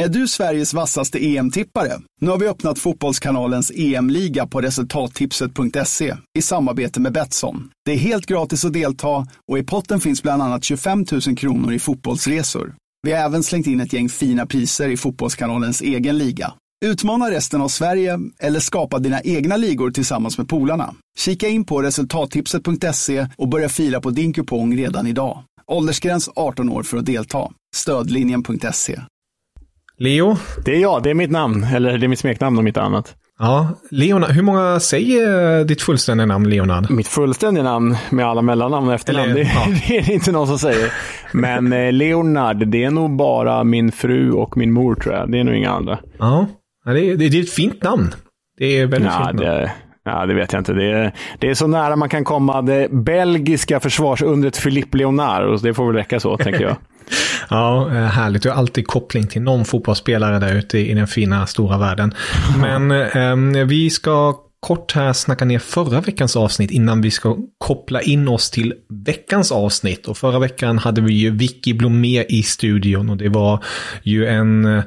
Är du Sveriges vassaste EM-tippare? Nu har vi öppnat Fotbollskanalens EM-liga på resultattipset.se i samarbete med Betsson. Det är helt gratis att delta och i potten finns bland annat 25 000 kronor i fotbollsresor. Vi har även slängt in ett gäng fina priser i Fotbollskanalens egen liga. Utmana resten av Sverige eller skapa dina egna ligor tillsammans med polarna. Kika in på resultattipset.se och börja fila på din kupong redan idag. Åldersgräns 18 år för att delta. Stödlinjen.se. Leo? Det är jag, det är mitt namn. Eller det är mitt smeknamn om inte annat. Ja, Leonard. Hur många säger ditt fullständiga namn Leonard? Mitt fullständiga namn med alla mellannamn och efternamn, Eller, det, ja. det är det inte någon som säger. Men eh, Leonard, det är nog bara min fru och min mor tror jag. Det är nog inga andra. Ja, Ja, det är, det är ett fint namn. Det är väldigt Ja, fint namn. det, ja, det vet jag inte. Det är, det är så nära man kan komma det belgiska försvarsundret Philippe Leonard. Och det får väl räcka så, tänker jag. Ja, eh, härligt. Du har alltid koppling till någon fotbollsspelare där ute i den fina stora världen. Men eh, vi ska kort här snacka ner förra veckans avsnitt innan vi ska koppla in oss till veckans avsnitt. Och förra veckan hade vi ju Vicky Blomé i studion och det var ju en, eh,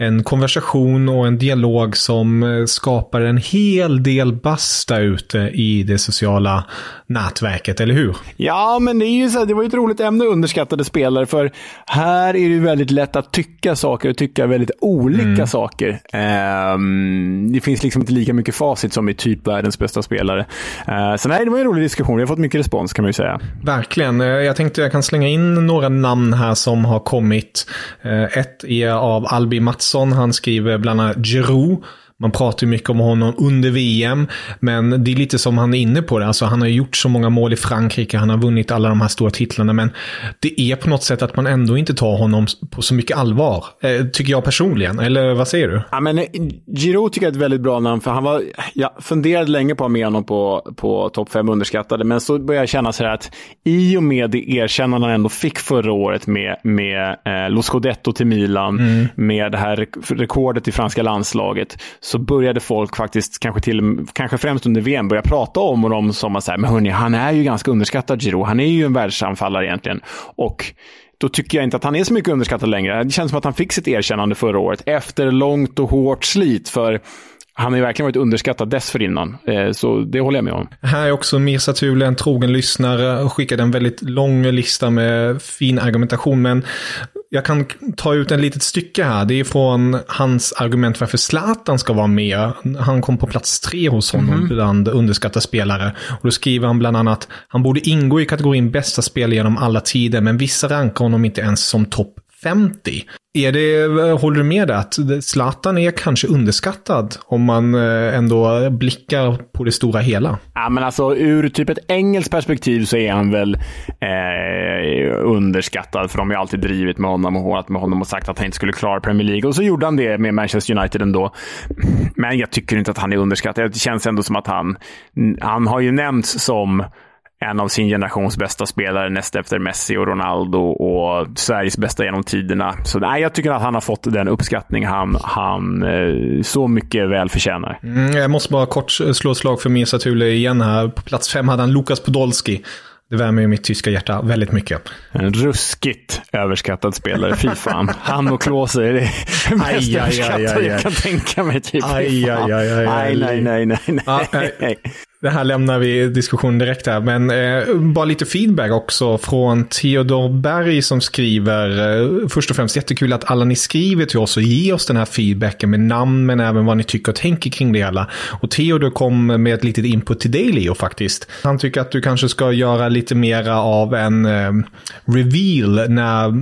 en konversation och en dialog som eh, skapar en hel del basta ute i det sociala nätverket, eller hur? Ja, men det, är ju så här, det var ju ett roligt ämne, underskattade spelare. För här är det ju väldigt lätt att tycka saker och tycka väldigt olika saker. Ehm, det finns liksom inte lika mycket facit som i typ världens bästa spelare. Uh, så nej, det var en rolig diskussion. Vi har fått mycket respons kan man ju säga. Verkligen. Eh, Jag tänkte jag kan slänga in några namn här som har kommit. Ett är av Albi Mattsson. Han skriver bland annat Giroud. Man pratar ju mycket om honom under VM, men det är lite som han är inne på det. Alltså, han har gjort så många mål i Frankrike, han har vunnit alla de här stora titlarna, men det är på något sätt att man ändå inte tar honom på så mycket allvar. Eh, tycker jag personligen, eller vad säger du? Ja, men eh, Giroud tycker jag är ett väldigt bra namn, för han var, jag funderade länge på att ha med honom på, på topp 5 underskattade, men så började jag känna så här att i och med det erkännande han ändå fick förra året med, med eh, Lo Scudetto till Milan, med det här rek- rekordet i franska landslaget, så började folk faktiskt, kanske, till, kanske främst under VM, börja prata om honom som att säga, men hörni, han är ju ganska underskattad Giro. Han är ju en världsanfallare egentligen. Och då tycker jag inte att han är så mycket underskattad längre. Det känns som att han fick sitt erkännande förra året efter långt och hårt slit. För han har ju verkligen varit underskattad dessförinnan. Eh, så det håller jag med om. Här är också Mirza Thule, en trogen lyssnare, och skickade en väldigt lång lista med fin argumentation. Men jag kan ta ut en litet stycke här. Det är från hans argument varför Zlatan ska vara med. Han kom på plats tre hos honom bland underskattade spelare. Och då skriver han bland annat han borde ingå i kategorin bästa spel genom alla tider, men vissa rankar honom inte ens som topp 50. Är det, eh, håller du med att Zlatan är kanske underskattad om man eh, ändå blickar på det stora hela? Ja, men alltså, ur typ ett engelskt perspektiv så är han väl eh, underskattad. För de har ju alltid drivit med honom och hånat med honom och sagt att han inte skulle klara Premier League. Och så gjorde han det med Manchester United ändå. Men jag tycker inte att han är underskattad. Det känns ändå som att han, han har ju nämnts som en av sin generations bästa spelare näst efter Messi och Ronaldo och Sveriges bästa genom tiderna. Så nej, jag tycker att han har fått den uppskattning han, han eh, så mycket väl förtjänar. Mm, jag måste bara kort slå ett slag för Mirza Thule igen här. På plats fem hade han Lukas Podolski. Det värmer ju mitt tyska hjärta väldigt mycket. En ruskigt överskattad spelare. Fy fan. Han och Klose är det mest överskattade jag kan tänka mig. Typ. Aj, aj, aj, aj, aj. Nej, nej, nej, nej. Ah, nej. Det här lämnar vi diskussion direkt här, men eh, bara lite feedback också från Theodor Berg som skriver. Eh, först och främst jättekul att alla ni skriver till oss och ger oss den här feedbacken med namn men även vad ni tycker och tänker kring det hela. Och Theodor kom med ett litet input till dig Leo faktiskt. Han tycker att du kanske ska göra lite mera av en eh, reveal när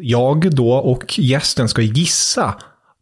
jag då och gästen ska gissa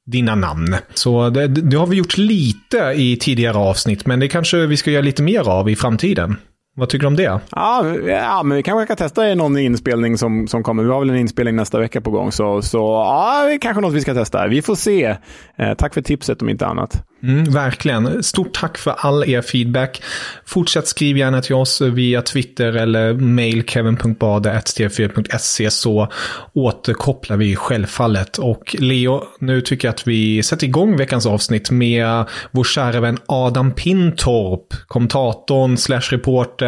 dina namn. Så det, det, har vi gjort lite i tidigare avsnitt, men det kanske vi ska göra lite mer av i framtiden. Vad tycker du om det? Ja, ja men vi kanske kan testa i någon inspelning som, som kommer. Vi har väl en inspelning nästa vecka på gång, så, så ja, kanske något vi ska testa. Vi får se. Eh, tack för tipset om inte annat. Mm, verkligen. Stort tack för all er feedback. Fortsätt skriv gärna till oss via Twitter eller mail kevin.bade.tv4.se så återkopplar vi självfallet. Och Leo, nu tycker jag att vi sätter igång veckans avsnitt med vår kära vän Adam Pintorp, kommentatorn slash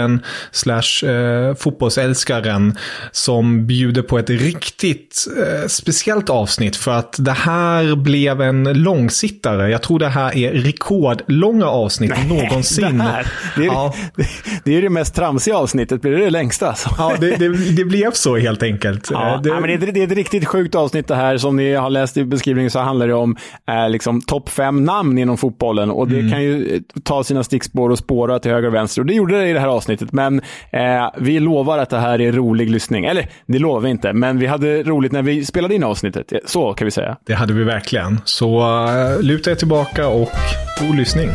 reporten slash eh, fotbollsälskaren som bjuder på ett riktigt eh, speciellt avsnitt för att det här blev en långsittare. Jag tror det här är rekordlånga avsnitt Nej, någonsin. Det, här, det, är, ja. det, det, är det mest tramsiga avsnittet, blir det det längsta? Alltså. Ja, det, det, det, blev så helt enkelt. Ja, det, men det, är ett riktigt sjukt avsnitt det här. Som ni har läst i beskrivningen så handlar det om eh, liksom, topp fem namn inom fotbollen. Och det mm. kan ju eh, ta sina stickspår och spåra till höger och vänster. Och det gjorde det i det här avsnittet. Men eh, vi lovar att det här är rolig lyssning. Eller, det lovar vi inte, men vi hade roligt när vi spelade in avsnittet. Så kan vi säga. Det hade vi verkligen. Så uh, luta er tillbaka och god lyssning.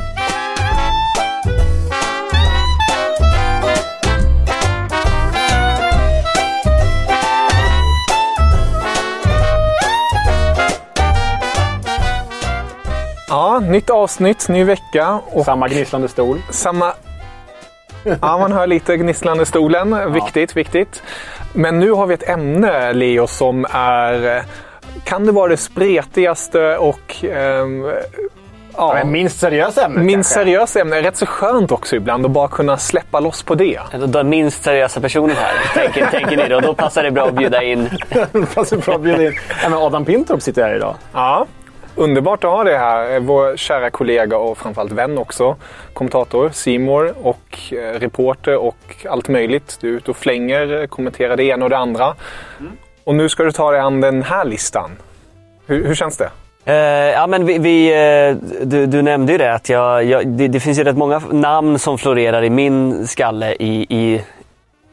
Ja, nytt avsnitt, ny vecka. Och samma gnisslande stol. Samma... Ja, man hör lite gnisslande stolen. Ja. Viktigt, viktigt. Men nu har vi ett ämne, Leo, som är... Kan det vara det spretigaste och eh, Ja. Men minst seriösa ämnet Minst seriösa ämne. Rätt så skönt också ibland att bara kunna släppa loss på det. Den minst seriösa personen här, tänker, tänker ni då. Då passar det bra att bjuda in... passar bra att bjuda in. Ja, men Adam Pintorp sitter här idag. Ja. Underbart att ha det här. Vår kära kollega och framförallt vän också. Kommentator, Simor och eh, reporter och allt möjligt. Du är ute och flänger, kommenterar det ena och det andra. Mm. Och nu ska du ta dig an den här listan. Hur, hur känns det? Uh, ja, men vi, vi uh, du, du, nämnde ju det att jag, jag, det, det, finns ju rätt många namn som florerar i min skalle i, i,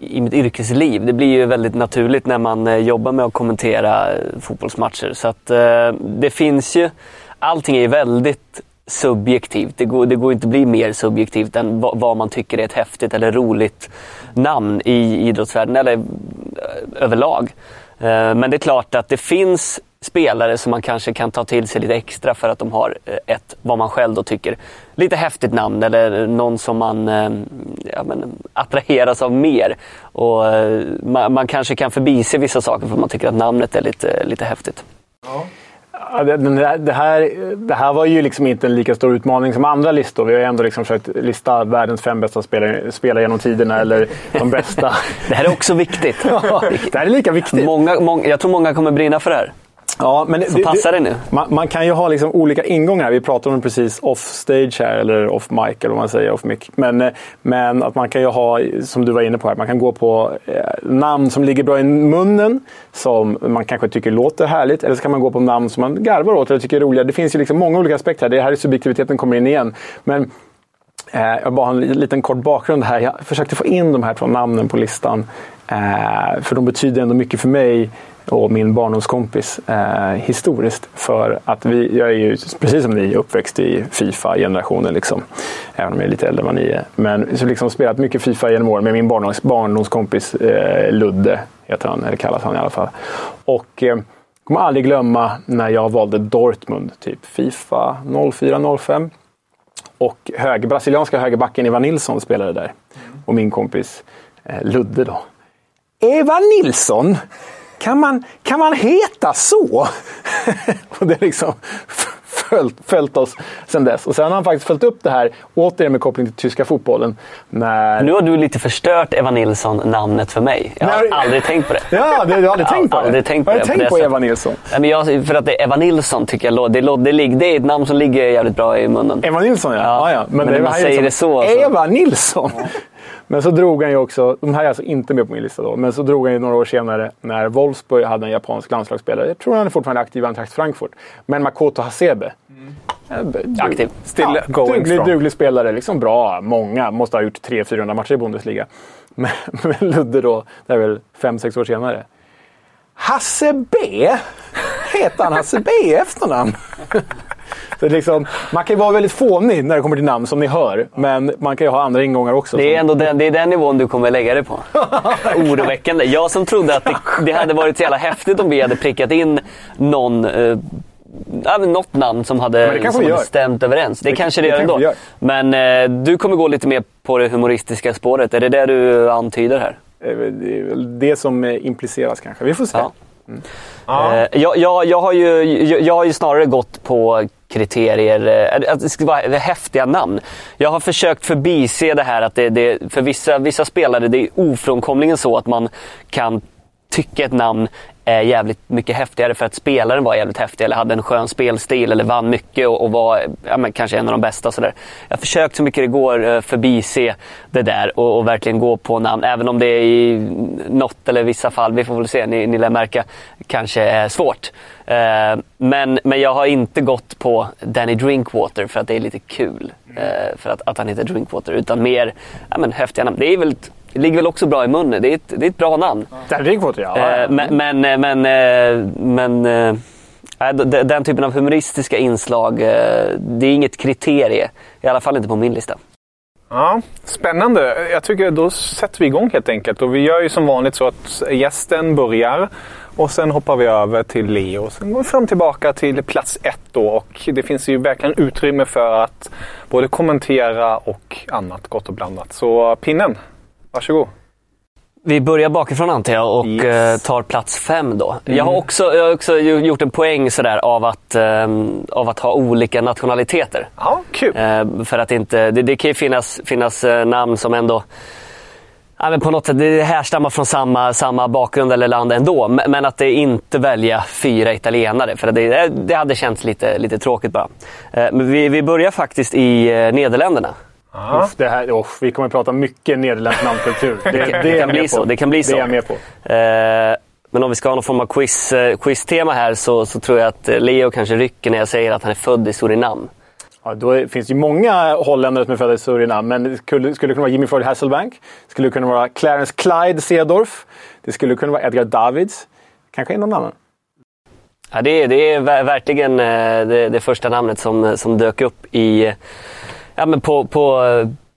i mitt yrkesliv. Det blir ju väldigt naturligt när man eh, jobbar med att kommentera eh, fotbollsmatcher. Så att eh, det finns ju... Allting är ju väldigt subjektivt. Det går, det går inte att bli mer subjektivt än vad, vad man tycker är ett häftigt eller roligt namn i idrottsvärlden eller överlag. Men det är klart att det finns spelare som man kanske kan ta till sig lite extra för att de har eh, ett, vad man själv då tycker, lite häftigt namn eller någon som man eh, ja, men, attraheras av mer. Och eh, man, man kanske kan förbise vissa saker för att man tycker att namnet är lite, lite häftigt. Ja. Det här, det här var ju liksom inte en lika stor utmaning som andra listor. Vi har ändå liksom försökt lista världens fem bästa spelare, spelare genom tiderna eller de bästa. det här är också viktigt. ja, det här är lika viktigt. Många, många, jag tror många kommer brinna för det här. Ja, men så det, passar det nu. Man, man, kan ju ha liksom olika ingångar. Vi pratar om det precis off stage här, eller off mic eller vad man säger, off mic. Men, eh, men att man kan ju ha, som du var inne på här, man kan gå på eh, namn som ligger bra i munnen, som man kanske tycker låter härligt. Eller så kan man gå på namn som man garvar åt eller tycker är roliga. Det finns ju liksom många olika aspekter. Det här är subjektiviteten kommer in igen. Men eh, jag bara har en liten kort bakgrund här. Jag försökte få in de här två namnen på listan. För de betyder ändå mycket för mig och min barndomskompis eh, historiskt. För att vi, jag är ju precis som ni uppväxt i Fifa-generationen. Liksom. Även om jag är lite äldre än vad ni är. Men så liksom spelat mycket Fifa genom åren med min barndoms, barndomskompis eh, Ludde, heter han, eller kallas han i alla fall. Och eh, kommer aldrig glömma när jag valde Dortmund, typ Fifa 04-05. Och höger, brasilianska högerbacken Ivan Nilsson spelade där. Och min kompis Eh, Ludde då. Eva Nilsson? Kan man, kan man heta så? och det är liksom följt, följt oss sedan dess. Och sen har han faktiskt följt upp det här, återigen med koppling till tyska fotbollen. När... Nu har du lite förstört Eva Nilsson namnet för mig. Jag har Nej. aldrig tänkt på det. Ja, du, du har aldrig tänkt på det? aldrig tänkt på har det du på tänkt det på sättet. Eva Nilsson? Nej, men jag, för att det Eva Nilsson tycker jag det, det, det är ett namn som ligger jävligt bra i munnen. Eva Nilsson ja. Ja, ja, ja. men det när man säger liksom, det så, så- Eva Nilsson! Men så drog han ju också, de här är alltså inte med på min lista då, men så drog han ju några år senare när Wolfsburg hade en japansk landslagsspelare. Jag tror han är fortfarande aktiv i Eintracht Frankfurt. Men Makoto Hasebe. Mm. Aktiv. Still ja, going duglig, strong. duglig spelare, liksom bra. Många måste ha gjort 300-400 matcher i Bundesliga. Men, men Ludde då, det är väl 5-6 år senare. Hasse B? Heter han Hasse B i efternamn? Så det är liksom, man kan ju vara väldigt fånig när det kommer till namn som ni hör. Men man kan ju ha andra ingångar också. Det är ändå den, det är den nivån du kommer lägga dig på. Oroväckande. Jag som trodde att det, det hade varit så jävla häftigt om vi hade prickat in någon eh, Ja, något namn som hade, som hade stämt överens. Det, Det- kanske det det gör ändå. Men eh, du kommer gå lite mer på det humoristiska spåret. Är det det du antyder här? Det är väl- det är väl det som eh, impliceras kanske. Vi får se. Ja. Eh, jag, jag, jag, har ju, jag, jag har ju snarare gått på kriterier, eh, att det ska vara häftiga namn. Jag har försökt förbise det här att det, det, för vissa, vissa spelare det är ofrånkomligen så att man kan tycka ett namn är jävligt mycket häftigare för att spelaren var jävligt häftig eller hade en skön spelstil eller vann mycket och, och var ja, men kanske en av de bästa. Sådär. Jag har försökt så mycket det går eh, förbise det där och, och verkligen gå på namn. Även om det är i något eller vissa fall, vi får väl se, ni, ni lär märka, kanske är svårt. Eh, men, men jag har inte gått på Danny Drinkwater för att det är lite kul. Eh, för att, att han heter Drinkwater. Utan mer ja, men, häftiga namn. Det, är väl, ligger väl också bra i munnen. Det är ett, det är ett bra namn. Där Drinkwater ja. Eh, Men, men, eh, men, eh, men eh, d- den typen av humoristiska inslag, eh, det är inget kriterie. I alla fall inte på min lista. Ja, spännande. Jag tycker då sätter vi igång helt enkelt. Och vi gör ju som vanligt så att gästen börjar och sen hoppar vi över till Leo. Sen går vi fram tillbaka till plats ett då och det finns ju verkligen utrymme för att både kommentera och annat gott och blandat. Så pinnen, varsågod. Vi börjar bakifrån antar jag och Yes. eh, tar plats fem då. Jag, har också, jag har också gjort en poäng sådär av att, ehm, av att ha olika nationaliteter. Ja, kul. Eh, för att inte, det, det kan ju finnas, finnas eh, namn som ändå ja, men på något sätt det härstammar från samma, samma bakgrund eller land ändå. Men, men att det inte välja fyra italienare. För det, det hade känts lite, lite tråkigt bara. Men vi, vi börjar faktiskt i eh, Uff, det här, oh, vi kommer att prata mycket nederländsk namnkultur. Det, det, Det är kan bli så, det kan bli så. Det är jag med på. Eh, men om vi ska ha någon form av quiz, eh, quiztema här så, så tror jag att eh, Leo kanske rycker när jag säger att han är född i Surinam. Ja, då finns det ju många holländare som är födda i Surinam, men det skulle, skulle kunna vara Jimmy Floyd Hasselbank. Det skulle kunna vara Clarence Clyde Seedorf. Det skulle kunna vara Edgar Davids. Kanske någon annan. Ja, det, är, det är ver- verkligen eh, det, det första namnet som, som dök upp i, ja, men på, på,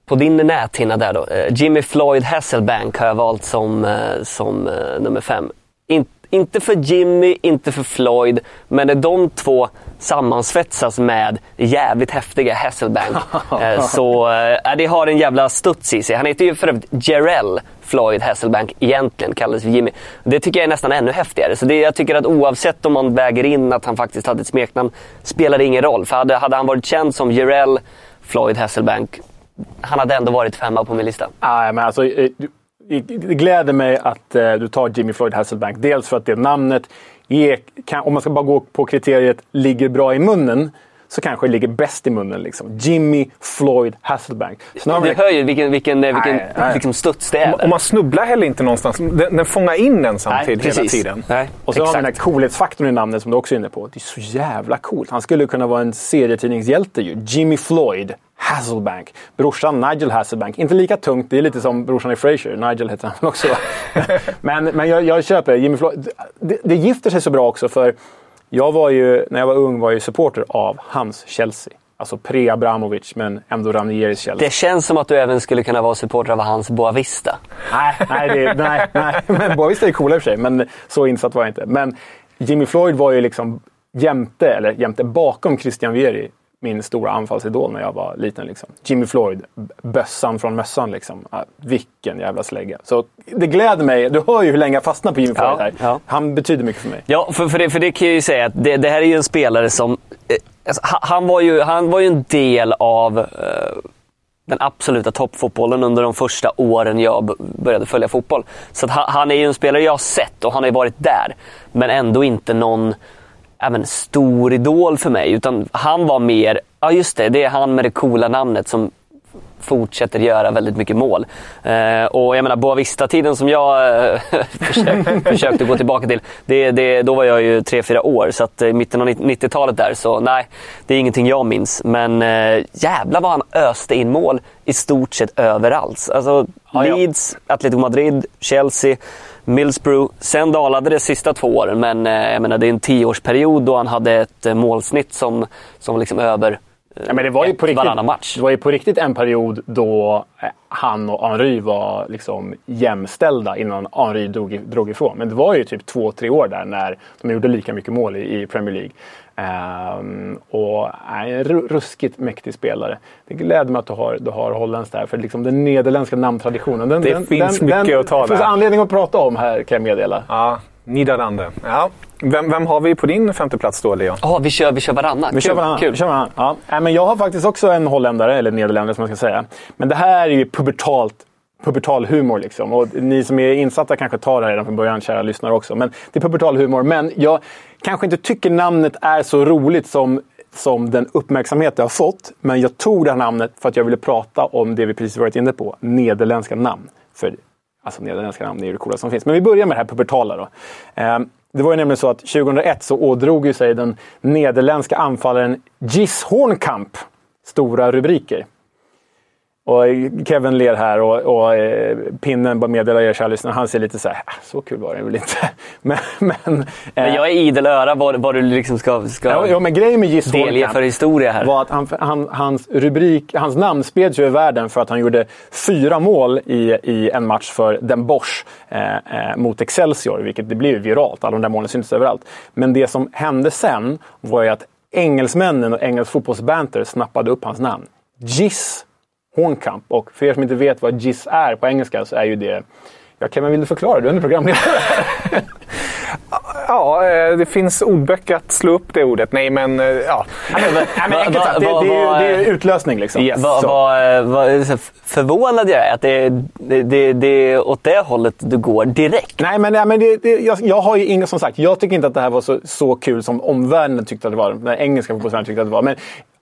på din näthinna där då. Eh, Jimmy Floyd Hasselbank har jag valt som, eh, som eh, nummer fem. In, inte för Jimmy, inte för Floyd, men när de två sammansvetsas med jävligt häftiga Hasselbank så eh, det har en jävla studs i sig. Han heter ju för övrigt Jarell Floyd Hasselbank egentligen, kallades för Jimmy. Det tycker jag är nästan ännu häftigare. Så det, jag tycker att oavsett om man väger in att han faktiskt hade ett smeknamn spelar det ingen roll. För hade, hade han varit känd som Jarell Floyd Hasselbank, han hade ändå varit femma på min lista. Ah, men alltså, eh, det gläder mig att eh, du tar Jimmy Floyd Hasselbank. Dels för att det namnet, är, om man ska bara gå på kriteriet ligger bra i munnen, så kanske det ligger bäst i munnen. Liksom. Jimmy Floyd Hasselbank. Snarare- Du hör ju vilken, vilken, eh, vilken Nej, nej. Liksom studs det är. Och man snubblar heller inte någonstans. Den, den fångar in en samtidigt hela tiden. Nej, Och så har vi den här exakt. coolhetsfaktorn i namnet som du också är inne på. Det är så jävla coolt. Han skulle kunna vara en serietidningshjälte ju. Jimmy Floyd Hasselbank. Brorsan Nigel Hasselbank. Inte lika tungt, det är lite som brorsan i Frasier. Nigel heter han också. men men jag, jag köper Jimmy Floyd. Det, det gifter sig så bra också för jag var ju, när jag var ung var jag ju supporter av hans Chelsea. Alltså pre-Abramovic, men ändå Ranieris Chelsea. Det känns som att du även skulle kunna vara supporter av hans Boavista. Nej, nej, det, nej, nej. Men Boavista är coola i och för sig, men så insatt var jag inte. Men Jimmy Floyd var ju liksom jämte, eller jämte bakom Christian Vieri min stora anfallsidol när jag var liten. Liksom. Jimmy Floyd, bössan från mössan. Liksom. Ah, vilken jävla slägga. Så det gläder mig. Du hör ju hur länge jag fastnar på Jimmy Floyd Ja, här. ja. Han betyder mycket för mig. Ja, för, för, det, för det kan jag ju säga att det, det här är ju en spelare som... Eh, alltså, ha- han, var ju, han var ju en del av eh, den absoluta toppfotbollen under de första åren jag började följa fotboll. Så han, han är ju en spelare jag har sett och han har ju varit där. Men ändå inte någon men, stor idol för mig. Utan han var mer, ja just det, det är han med det coola namnet som fortsätter göra väldigt mycket mål. Eh, och jag menar Boavista-tiden som jag eh, försökte, försökte gå tillbaka till, det, det, då var jag ju 3-4 år. Så att i mitten av 90-talet där, så nej, det är ingenting jag minns. Men eh, jävlar vad han öste in mål i stort sett överallt. Alltså Ja, ja. Leeds, Atletico Madrid, Chelsea, Middlesbrough. Sen dalade det sista två åren, men eh, jag menar, det är en tioårsperiod då han hade ett eh, målsnitt som, som var liksom över eh, Ja, men det var ju på riktigt, varannan match. Det var ju på riktigt en period då han och Henry var liksom jämställda innan Henry drog, drog ifrån. Men det var ju typ två, tre år där när de gjorde lika mycket mål i, i Premier League. Ehm, och nej, en ru- ruskigt mäktig spelare. Det gläder mig att du har, du har holländskt där. För liksom den nederländska namntraditionen. Den, Det den, finns den, mycket den, att ta Det finns anledning att prata om här kan jag meddela. Ja, Niederlande. Ja. Vem, vem har vi på din femte plats då, Leon? Ja, vi kör, vi kör varannan. Vi kul, kör varann. kul. Vi kör varann. Ja. Nej, men jag har faktiskt också en holländare, eller nederländare som man ska säga. Men det här är ju pubertalt pubertal humor. Liksom. Och ni som är insatta kanske tar det här redan från början, kära lyssnare också. Men det är pubertal humor. Men jag kanske inte tycker namnet är så roligt som, som den uppmärksamhet det har fått. Men jag tog det här namnet för att jag ville prata om det vi precis varit inne på. Nederländska namn. För Alltså nederländska namn är ju det coolaste som finns. Men vi börjar med det här pubertala då. Eh, det var ju nämligen så att 2001 så ådrog ju sig den nederländska anfallaren Gis Hornkamp stora rubriker. Och Kevin ler här och, och eh, pinnen bara meddelar er kära lyssnare. Han ser lite så här, "Ah, så kul var det väl inte. Men, men, eh, Men jag är idel öra vad, vad du liksom ska, ska ja, ja, men grejen med Gis delge för historia här. var att han, han, hans, rubrik, hans namn spreds ju över världen för att han gjorde fyra mål i, i en match för Den Bosch eh, eh, mot Excelsior, vilket det blev viralt. Alla de där målen syntes överallt. Men det som hände sen var ju att engelsmännen och engelsk fotbollsbanter snappade upp hans namn. Gis Hornkamp. Och för er som inte vet vad GIS är på engelska så är ju det... Ja, Kevin, vill du förklara? Du är en programledare. Ja, eh, det finns ordböcker att slå upp det ordet. Nej, men eh, ja. Nej, men enkelt sagt, det, Va- va- är va- utlösning liksom. Yes. Va, va, så förvånad jag är att det, det, det, det är åt det hållet du går direkt. Nej, men, nej, men det, det, jag, jag har ju inget som sagt. Jag tycker inte att det här var så, så kul som omvärlden tyckte att det var. Den engelska fotbollsvärlden tyckte att det var. Men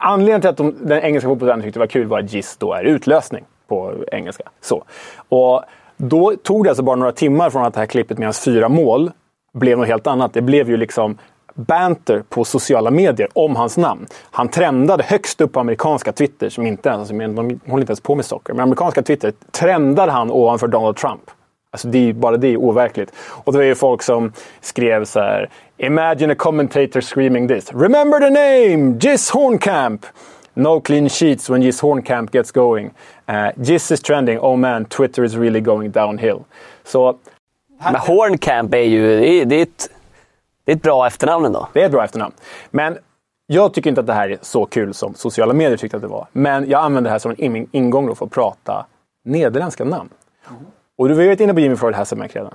anledningen till att de, den engelska fotbollsvärlden tyckte det var kul var att GIS då är utlösning på engelska. Så. Och då tog det alltså bara några timmar från att det här klippet med hans fyra mål blev något helt annat. Det blev ju liksom banter på sociala medier om hans namn. Han trendade högst upp på amerikanska Twitter, som inte ens, alltså, de håller inte ens på med socker, men amerikanska Twitter trendade han ovanför Donald Trump. Alltså det är, bara det är overkligt. Och det var ju folk som skrev så här. Imagine a commentator screaming this. Remember the name! Giz Hornkamp! No clean sheets when Giz Hornkamp gets going. Uh, is trending. Oh man, Twitter is really going downhill. Så Men Horncamp är ju det är, det är, ett, det är ett bra efternamn ändå. Det är ett bra efternamn. Men jag tycker inte att det här är så kul som sociala medier tyckte att det var. Men jag använder det här som en in- ingång för att prata nederländska namn. Och du har ju varit inne på Jimmy Floyd Hasselbank redan.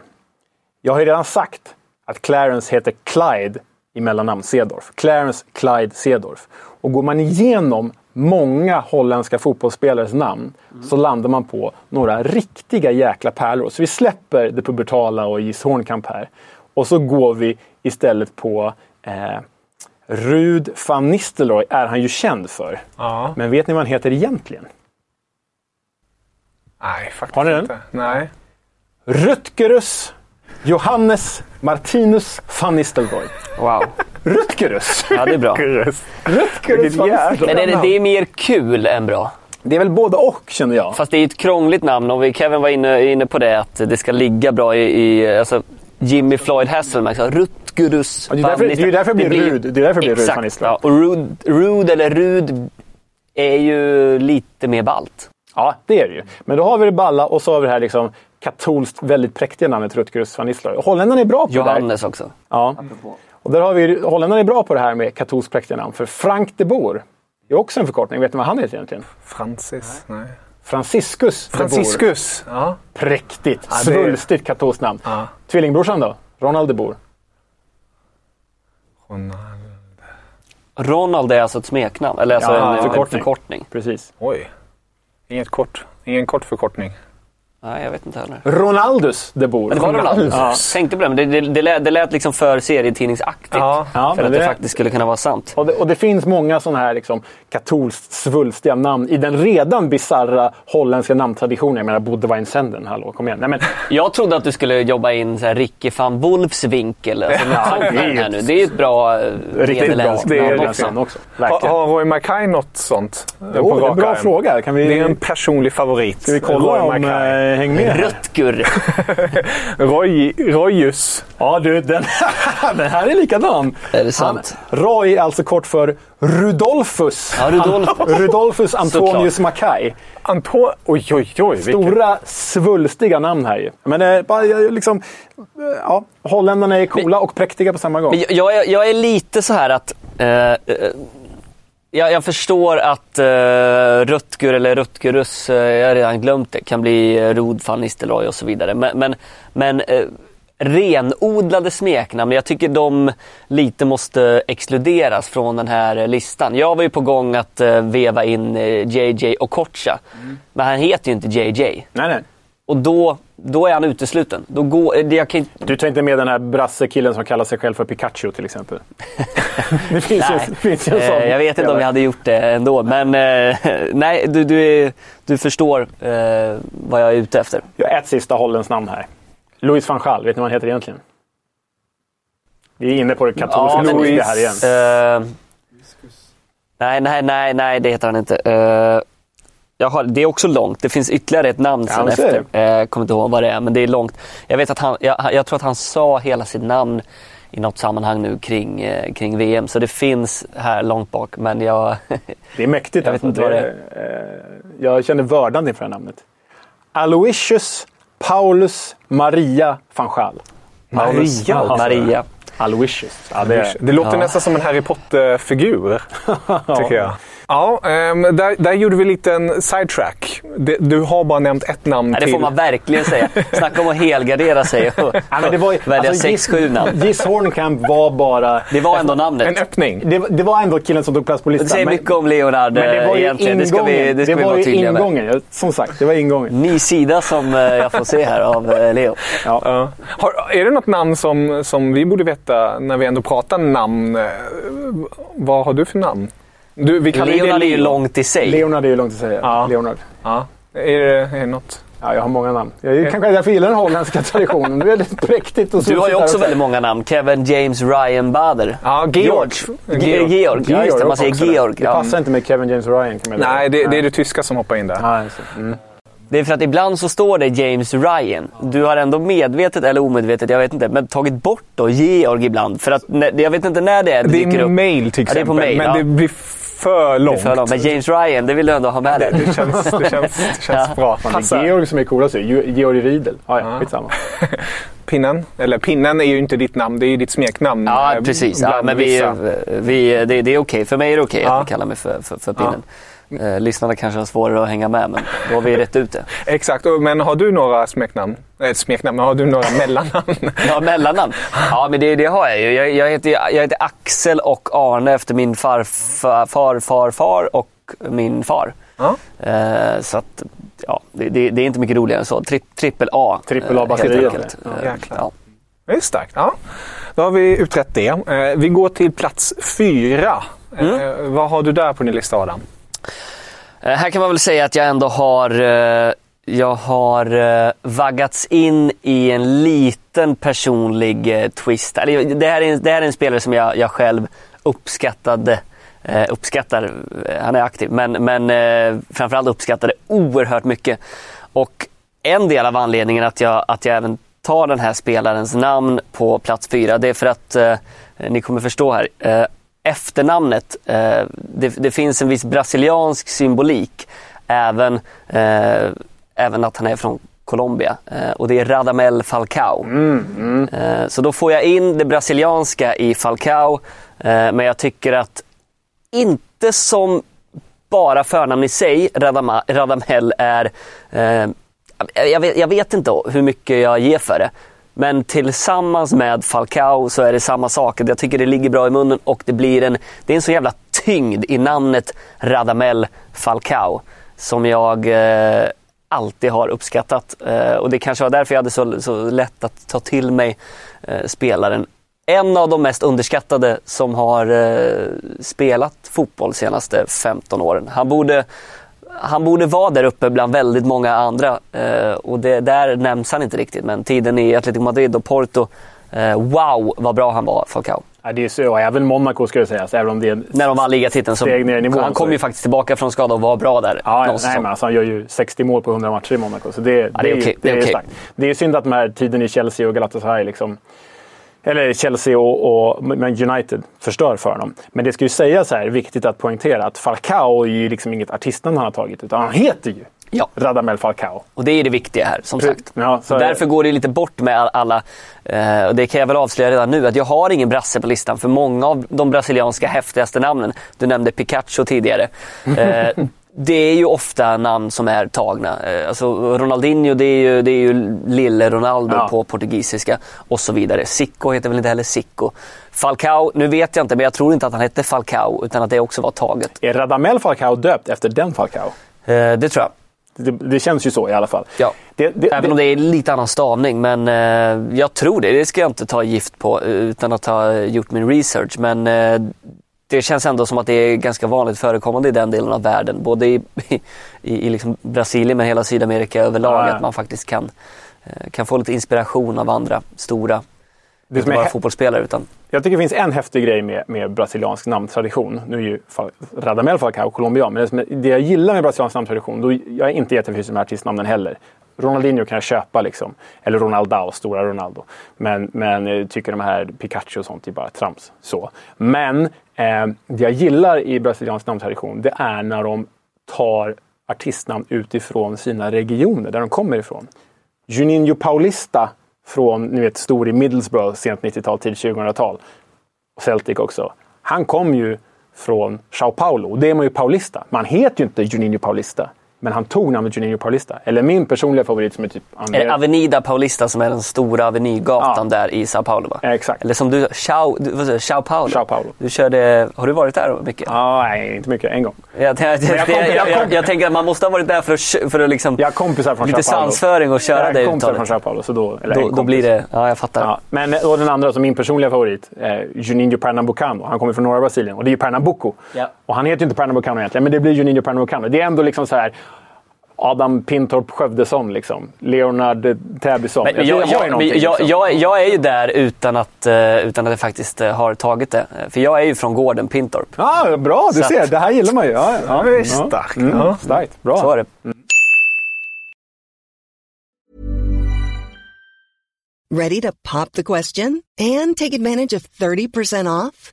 Jag har ju redan sagt att Clarence heter Clyde i mellannamn Sedorf. Clarence Clyde Sedorf. Och går man igenom många holländska fotbollsspelares namn så landar man på några riktiga jäkla pärlor. Så vi släpper det pubertala och Gis Hornkamp här. Och så går vi istället på eh, Rud van Nistelrooy är han ju känd för. ja. Men vet ni vad han heter egentligen? Nej, faktiskt Har ni den? inte. Nej. Rutgerus Johannes Martinus van Nistelrooy. Wow. Rutgerus! Ja, det är bra. Rutgerus van Nistelrooy. Men det, det är mer kul än bra. Det är väl både och känner jag. Fast det är ett krångligt namn och vi- Kevin var inne, inne på det att det ska ligga bra i, i alltså Jimmy Floyd Hasselbank. Så Rutgerus Ja, det är därför- van det är ju därför det blir Rud. Det är därför det blir Rud van Nistelrooy. Ja, och Rud, Rud eller Rud är ju lite mer balt. Ja, det är det ju. Men då har vi det balla och så har vi det här liksom katolskt väldigt präktiga namnet Rutgerus van Nistelrooy. Holländarna är bra på det där. Johannes också. Ja. Och där har vi, holländarna är bra på det här med katolskt präktiga namn. För Frank de Boer Det är också en förkortning. Vet ni vad han heter egentligen? Francis? Nej. Franciscus. Franciscus? Ja. Präktigt. Ja, det- Svulstigt katolskt namn. Ja. Tvillingbrorsan då? Ronald de Boer. Ronald är alltså ett smeknamn, eller alltså Ja, en, förkortning. en förkortning. Precis. Oj. Inget kort. Ingen kort förkortning. Nej, jag vet inte heller. Ronaldus de Boer. Det var Ronald. Ja. Tänkte på det, men det, det, det, lät, det lät liksom för serietidningsaktigt. Ja. Ja, för att det, det- faktiskt skulle kunna vara sant. Och det, och det finns många sådana här liksom, katolskt svulstiga namn i den redan bisarra holländska namntraditionen. Jag menar Bodeweinsenden, hallå kom igen. Nej, men, Jag trodde att du skulle jobba in så här Ricky van Wolfs vinkel. Alltså, något Ja, det är nu. Det är ju ett bra eh, riktigt bra. nederländskt Det är namn också. också. Har, Verkligen. har Roy Mackay något sånt? eh, Jo, det är en bra arm? fråga. Kan vi, Det är en personlig favorit. ska vi kolla Roy om... Häng med. Rutger. Roy, Royus. Ja du, den, den här är likadan. Är det sant? Han, Roy är alltså kort för Rudolfus. Ja, Rudolfus. Rudolfus Antonius. Mackay. Anto... Oj, oj, oj. Stora, svulstiga namn här ju. Men eh, bara, liksom, eh, ja, holländarna är coola och präktiga på samma gång. Men jag, jag, är, jag är lite så här att... Eh, eh, jag, jag förstår att eh, Rutger eller Rutgerus, eh, jag har redan glömt det, kan bli eh, Rod van Nistelrooy och så vidare. Men, men, men eh, renodlade smeknamn, jag tycker de lite måste exkluderas från den här listan. Jag var ju på gång att eh, veva in eh, JJ Okocha, men han heter ju inte JJ. Nej, nej. Och då, då är han utesluten. Då går, eh, det- jag kan Du tar inte med den här brassekillen som kallar sig själv för Pikachu till exempel? det finns ju, Nej. det finns ju en sån. Eh, jag vet inte om jag hade gjort det ändå, men eh, nej, du, du, du förstår eh, vad jag är ute efter. Jag har ett sista holländskt namn här. Louis van Gaal, vet ni vad han heter egentligen? Vi är inne på det katolska men- Louis här igen. Nej, nej, nej, nej, det heter han inte. Jag har, det är också långt. Det finns ytterligare ett namn sen är efter. Eh, kommer inte ihåg vad det är, men det är långt. Jag, vet att han, jag, jag tror att han sa hela sitt namn i något sammanhang nu kring, eh, kring VM. Så det finns här långt bak, men jag... Det är mäktigt. Jag vet alltså. inte vad eh, jag känner vördnad inför det namnet. Aloysius Paulus Maria van Gaal. Maria också. Maria. Aloysius. Ja, det, Det låter Ja. nästan som en Harry Potter-figur. tycker jag. Ja, ehm, där, där gjorde vi en liten sidetrack. Det- Du har bara nämnt ett namn Nej, det till. får man verkligen säga. Snacka om att helgardera sig och Ja, men det var, välja alltså, sex, sju namn. Gis Hornkamp var bara... Det var ändå namnet. En öppning. Det, det var ändå killen som tog plats på listan. Det säger men- mycket om Leonard Men det var ju egentligen. Det ska vi, ingången. det ska vi var vara tydliga med. ingången. Jag- Som sagt, det var ingången. Ny sida som eh, jag får se här av eh, Leo. Ja. Har, är det något namn som, som vi borde veta när vi ändå pratar namn? Eh, Vad har du för namn? Du, vi kallar ju det Leonard är ju långt i sig. Leonard är ju långt att säga. Ja. Leonard. Ja. Är, det, är det något? Ja, jag har många namn. Jag, kanske därför gillar den holländska traditionen. Det är väldigt präktigt. Och Du har ju så- också väldigt många namn. Kevin James Ryan Bader. Ja, Georg. Georg. Georg. Ja, just det. Man säger. Georg. Det Ja. passar inte med Kevin James Ryan. Kan man. Nej, det, det är det tyska som hoppar in där. Ja. Mm. Det är för att ibland så står det James Ryan. Du har ändå medvetet eller omedvetet, jag vet inte, men tagit bort då Georg ibland. För att jag vet inte när det är det Det dyker är upp. mail till Ja, det är på exempel, mail, men ja. det blir för Det långt. är för långt. Men James Ryan, det vill du ändå ha med dig. Det känns, det känns, det känns Ja. bra. Fan, det är. Georg som är coolast. Georg Riedel. Ja, ja, skitsamma. Pinnen, eller pinnen är ju inte ditt namn, det är ju ditt smeknamn. Ja, precis. Ja, men vi, vi, det, det är okej. För mig är det okej Ja. att du kallar mig för, för, för pinnen. Eh, lyssnarna kanske har svårare att hänga med, men då har vi rätt ut det. Exakt, men har du några smeknamn? Nej, smeknamn, men har du några mellannamn? Ja, mellannamn. Ja, men det, det har jag ju. Jag, jag, heter, jag heter Axel och Arne efter min farfar, far, far, far och min far. Ja. Eh, så att, ja, det, det, det är inte mycket roligare än så. Tri, trippel A. Trippel eh, A-batteriet. helt enkelt. Ja, Eh, jäklar. ja. Det är starkt. Ja. Då har vi utrett det. Eh, Vi går till plats fyra. Mm. Eh, Vad har du där på din lista, Adam? Eh, här kan man väl säga att jag ändå har, eh, jag har eh, vaggats in i en liten personlig twist. Det här, är en, det här är en spelare som jag, jag själv uppskattade uppskattar, han är aktiv, men, men eh, framförallt uppskattade oerhört mycket. Och en del av anledningen att jag, att jag även tar den här spelarens namn på plats fyra, det är för att, eh, ni kommer förstå här, eh, efternamnet, eh, det, det finns en viss brasiliansk symbolik, även, eh, även att han är från Colombia eh, och det är Radamel Falcao. Eh, så då får jag in det brasilianska i Falcao, eh, men jag tycker att inte som bara förnamn i sig, Radama, Radamel, är... Eh, jag, vet, jag vet inte hur mycket jag ger för det. Men tillsammans med Falcao så är det samma sak. Jag tycker det ligger bra i munnen och det blir en, det är en så jävla tyngd i namnet Radamel Falcao som jag eh, alltid har uppskattat. Eh, och det kanske var därför jag hade så, så lätt att ta till mig eh, spelaren. En av de mest underskattade som har eh, spelat fotboll de senaste 15 åren. Han borde, han borde vara där uppe bland väldigt många andra eh, och det, där nämns han inte riktigt. Men tiden i Atletico Madrid och Porto, eh, wow vad bra han var, Falcao. Ja, det är så, även Monaco ska det sägas. Även om det är När de vann ligatiteln så ner i nivån, han kom ju faktiskt tillbaka från skada och var bra där. Ja, nej, men alltså, han gör ju 60 mål på 100 matcher i Monaco. Så det, det är ju- okej, det är okej. starkt. Det är synd att de här tiden i Chelsea och Galatasaray, liksom, eller Chelsea och, och United, förstör för honom. Men det ska ju sägas här, viktigt att poängtera, att Falcao är ju liksom inget artistnamn han har tagit, utan han heter ju Ja. Radamel Falcao. Och det är det viktiga här, som sagt. ja, så därför går det lite bort med all- alla, eh, och det kan jag väl avslöja redan nu, att jag har ingen brasse på listan för många av de brasilianska häftigaste namnen, du nämnde Pikachu tidigare, eh, det är ju ofta namn som är tagna. Eh, alltså Ronaldinho, det är ju, det är ju lille Ronaldo Ja. på portugisiska och så vidare. Zico heter väl inte heller Zico. Falcao, nu vet jag inte, men jag tror inte att han hette Falcao, utan att det också var taget. Är Radamel Falcao döpt efter den Falcao? Eh, det tror jag. Det, det känns ju så i alla fall. Ja. Det, det, Även om det är lite annan stavning, men eh, jag tror det. Det ska jag inte ta gift på eh, utan att ha gjort min research. Men eh, det känns ändå som att det är ganska vanligt förekommande i den delen av världen. Både i, i, i liksom Brasilien men hela Sydamerika överlag. Ja. Att man faktiskt kan, eh, kan få lite inspiration av andra stora, det inte bara hä- fotbollsspelare utan Jag tycker det finns en häftig grej med, med brasiliansk namntradition. Nu är ju Radamel Falcao colombian, men det, jag gillar med brasiliansk namntradition, då, jag är inte jätteförtjust i de här artistnamnen heller. Ronaldinho kan jag köpa, liksom. eller Ronaldao, stora Ronaldo. Men, men jag tycker de här Pikachu och sånt är bara trams. Så. Men eh, det jag gillar i brasiliansk namntradition, det är när de tar artistnamn utifrån sina regioner, där de kommer ifrån. Juninho Paulista från, ni vet, stor i Middlesbrough, sent 90-tal, tidigt 2000-tal. Och Celtic också. Han kom ju från Sao Paulo. Och det är man ju Paulista. Man heter ju inte Juninho Paulista. Men han tog namnet Juninho Paulista. Eller min personliga favorit som är typ... är det Avenida Paulista som är den stora avenygatan Ja. där i Sao Paulo va? Exakt. Eller som du, Sao, du, Paulo. Sao Paulo. Du körde, har du varit där mycket? Ja, nej, inte mycket. En gång. Jag, jag, jag, jag jag, jag jag, jag tänker att man måste ha varit där för att, för att liksom, Jag har kompisar från lite Sao Paulo. svansföring och köra jag det har kompisar från uttalet. Sao Paulo. Så då, eller Då, då blir det, ja jag fattar. Ja, men och den andra, som min personliga favorit, eh, Juninho Pernambucano. Han kommer från norra Brasilien och det är ju Pernambuco. Ja. Och han heter ju inte Pernambucano egentligen, men det blir Juninho Pernambucano. Det är ändå liksom så här Adam Pintorp Skövdesson, liksom. Leonard Täbysson. Men, Jag jag, jag, liksom. jag, jag är ju där utan att, eh, utan att jag faktiskt eh, har tagit det. För jag är ju från gården Pintorp. Ja, bra, du Så ser. att- Det här gillar man ju. Ja, ja, är starkt. Mm, Ja. Starkt. Bra. Så är det. Ready to pop the question and take advantage of 30% off?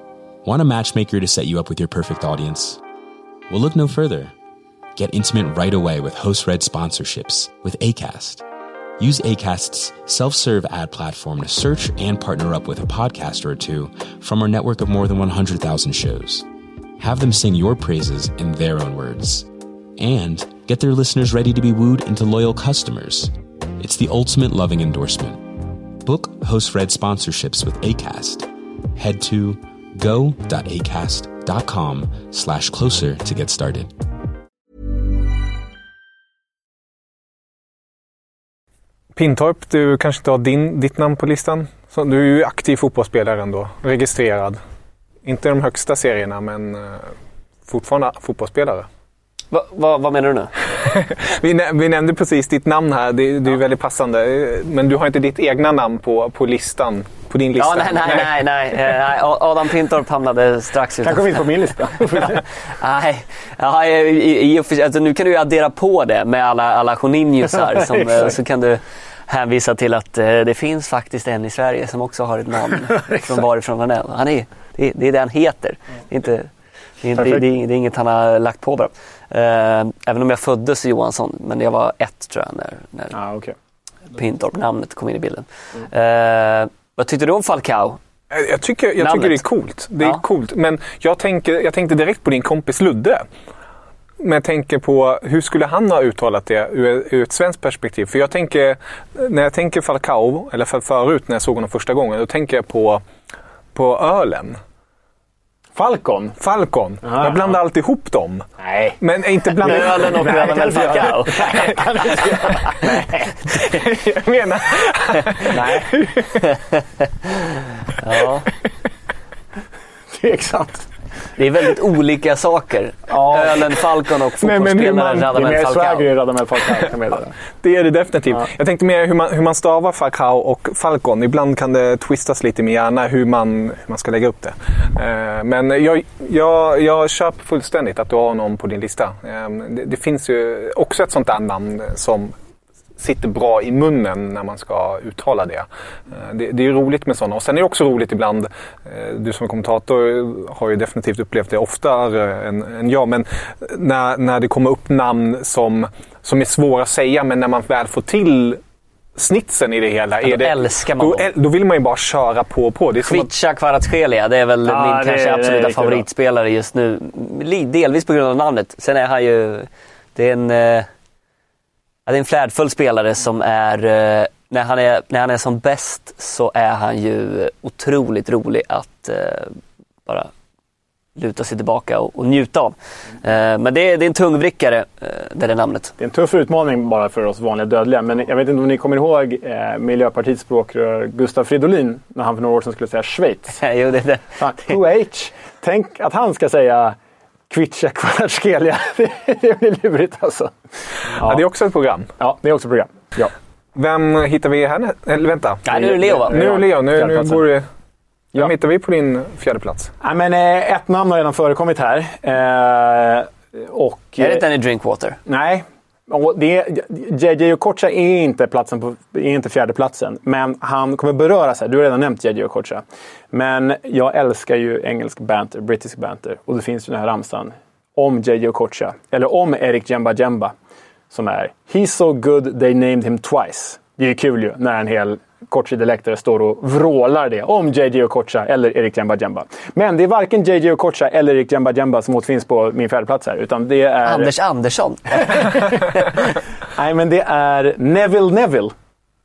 Want a matchmaker to set you up with your perfect audience? Well, look no further. Get intimate right away with host read sponsorships with ACAST. Use ACAST's self serve ad platform to search and partner up with a podcaster or two from our network of more than 100,000 shows. Have them sing your praises in their own words. And get their listeners ready to be wooed into loyal customers. It's the ultimate loving endorsement. Book host read sponsorships with ACAST. Head to go.acast.com slash closer to get started. Pintorp, du kanske inte har din, ditt namn på listan? Så du är ju aktiv fotbollsspelare ändå, registrerad. Inte i de högsta serierna, men eh, fortfarande fotbollsspelare. Va, va, vad menar du nu? Vi, nä- vi nämnde precis ditt namn här, det, det är väldigt passande. Eh, Men du har inte ditt egna namn på, på listan på din lista? Ja, nej, nej, nej. nej. Eh. Adam Pintorp hamnade strax utanför. Kanske finns på min lista. nej, ja, i, i, alltså, nu kan du ju addera på det med alla, alla Joninhosar. som, eh, så kan du hänvisa till att eh, det finns faktiskt en i Sverige som också har ett namn från varifrån han är. Han är det, det är det han heter. Det är, inte, det det, det är inget han har lagt på bara. Även om jag föddes Johansson, men jag var ett tror jag när, när ah, okay. Pintorp-namnet kom in i bilden. Mm. Eh, vad tyckte du om Falcao? Jag tycker, jag tycker det är coolt. Det är ja. coolt. Men jag, tänker, jag tänkte direkt på din kompis Ludde. Men jag tänker på hur skulle han ha uttalat det ur, ur ett svenskt perspektiv? För jag tänker, när jag tänker Falcao, eller för förut när jag såg honom första gången, då tänker jag på, på ölen. Falcon? Falcon. Aha, jag blandar alltid ihop dem. Nej. Men inte blanda ihop... Ölen och Radamel Falcao. Jag menar... Nej. ja. Tveksamt. Det är väldigt olika saker. Ja. Ölen Falcon och fotbollsspelaren Radamel Falcao. Det är mer i Radamel Falcao. det är det definitivt. Ja. Jag tänkte mer hur man, hur man stavar Falcao och Falcon. Ibland kan det twistas lite med hjärna hur man, hur man ska lägga upp det. Eh, men jag, jag, jag köper fullständigt att du har någon på din lista. Eh, det, det finns ju också ett sånt där namn som sitter bra i munnen när man ska uttala det. Eh, det, det är roligt med sådana. Och sen är det också roligt ibland, eh, du som kommentator har ju definitivt upplevt det oftare än, än jag, men när, när det kommer upp namn som, som är svåra att säga, men när man väl får till snitsen i det hela. Ja, är det, älskar man då, då vill man ju bara köra på och på. Det är Kvicha att... Kvaratskhelia, det är väl ja, min det, kanske absoluta favoritspelare just nu. Delvis på grund av namnet. Sen är han ju... Det är en... Eh, det är en flärdfull spelare som är, eh, när han är, när han är som bäst så är han ju otroligt rolig att eh, bara luta sig tillbaka och, och njuta av. Eh, men det är, det är en tungvrickare, det är namnet. Det är en tuff utmaning bara för oss vanliga dödliga. Men jag vet inte om ni kommer ihåg eh, Miljöpartiets språkrör Gustav Fridolin när han för några år sedan skulle säga Schweiz. jo, det, det. H. Tänk att han ska säga Kvicha Kvaratskhelia. det blir lurigt alltså. Ja. ja. det är också ett program. Ja, det är också ett program. Ja. Vem hittar vi här? Eller vänta. Ja, nu är det Leo va? Nu är det Leo. Nu, nu går det... Vem hittar vi på din fjärde plats? Ja, men, eh, ett namn har redan förekommit här. Eh, och, är det Danny Drinkwater? Nej, och det, JJ Okocha är inte, platsen på, är inte fjärdeplatsen, men han kommer beröras här. Du har redan nämnt JJ Okocha. Men jag älskar ju engelsk banter, brittisk banter. Och det finns ju den här ramsan om JJ Okocha, eller om Erik Jemba Jemba, som är “He's so good they named him twice”. Det är ju kul ju när en hel Kochi-dialekter står och vrålar det om JJ Okocha eller Erik Jemba Jemba. Men det är varken JJ Okocha eller Erik Jemba Jemba som återfinns på min fjärdeplats här. Utan det är... Anders Andersson. Nej, men det är Neville Neville.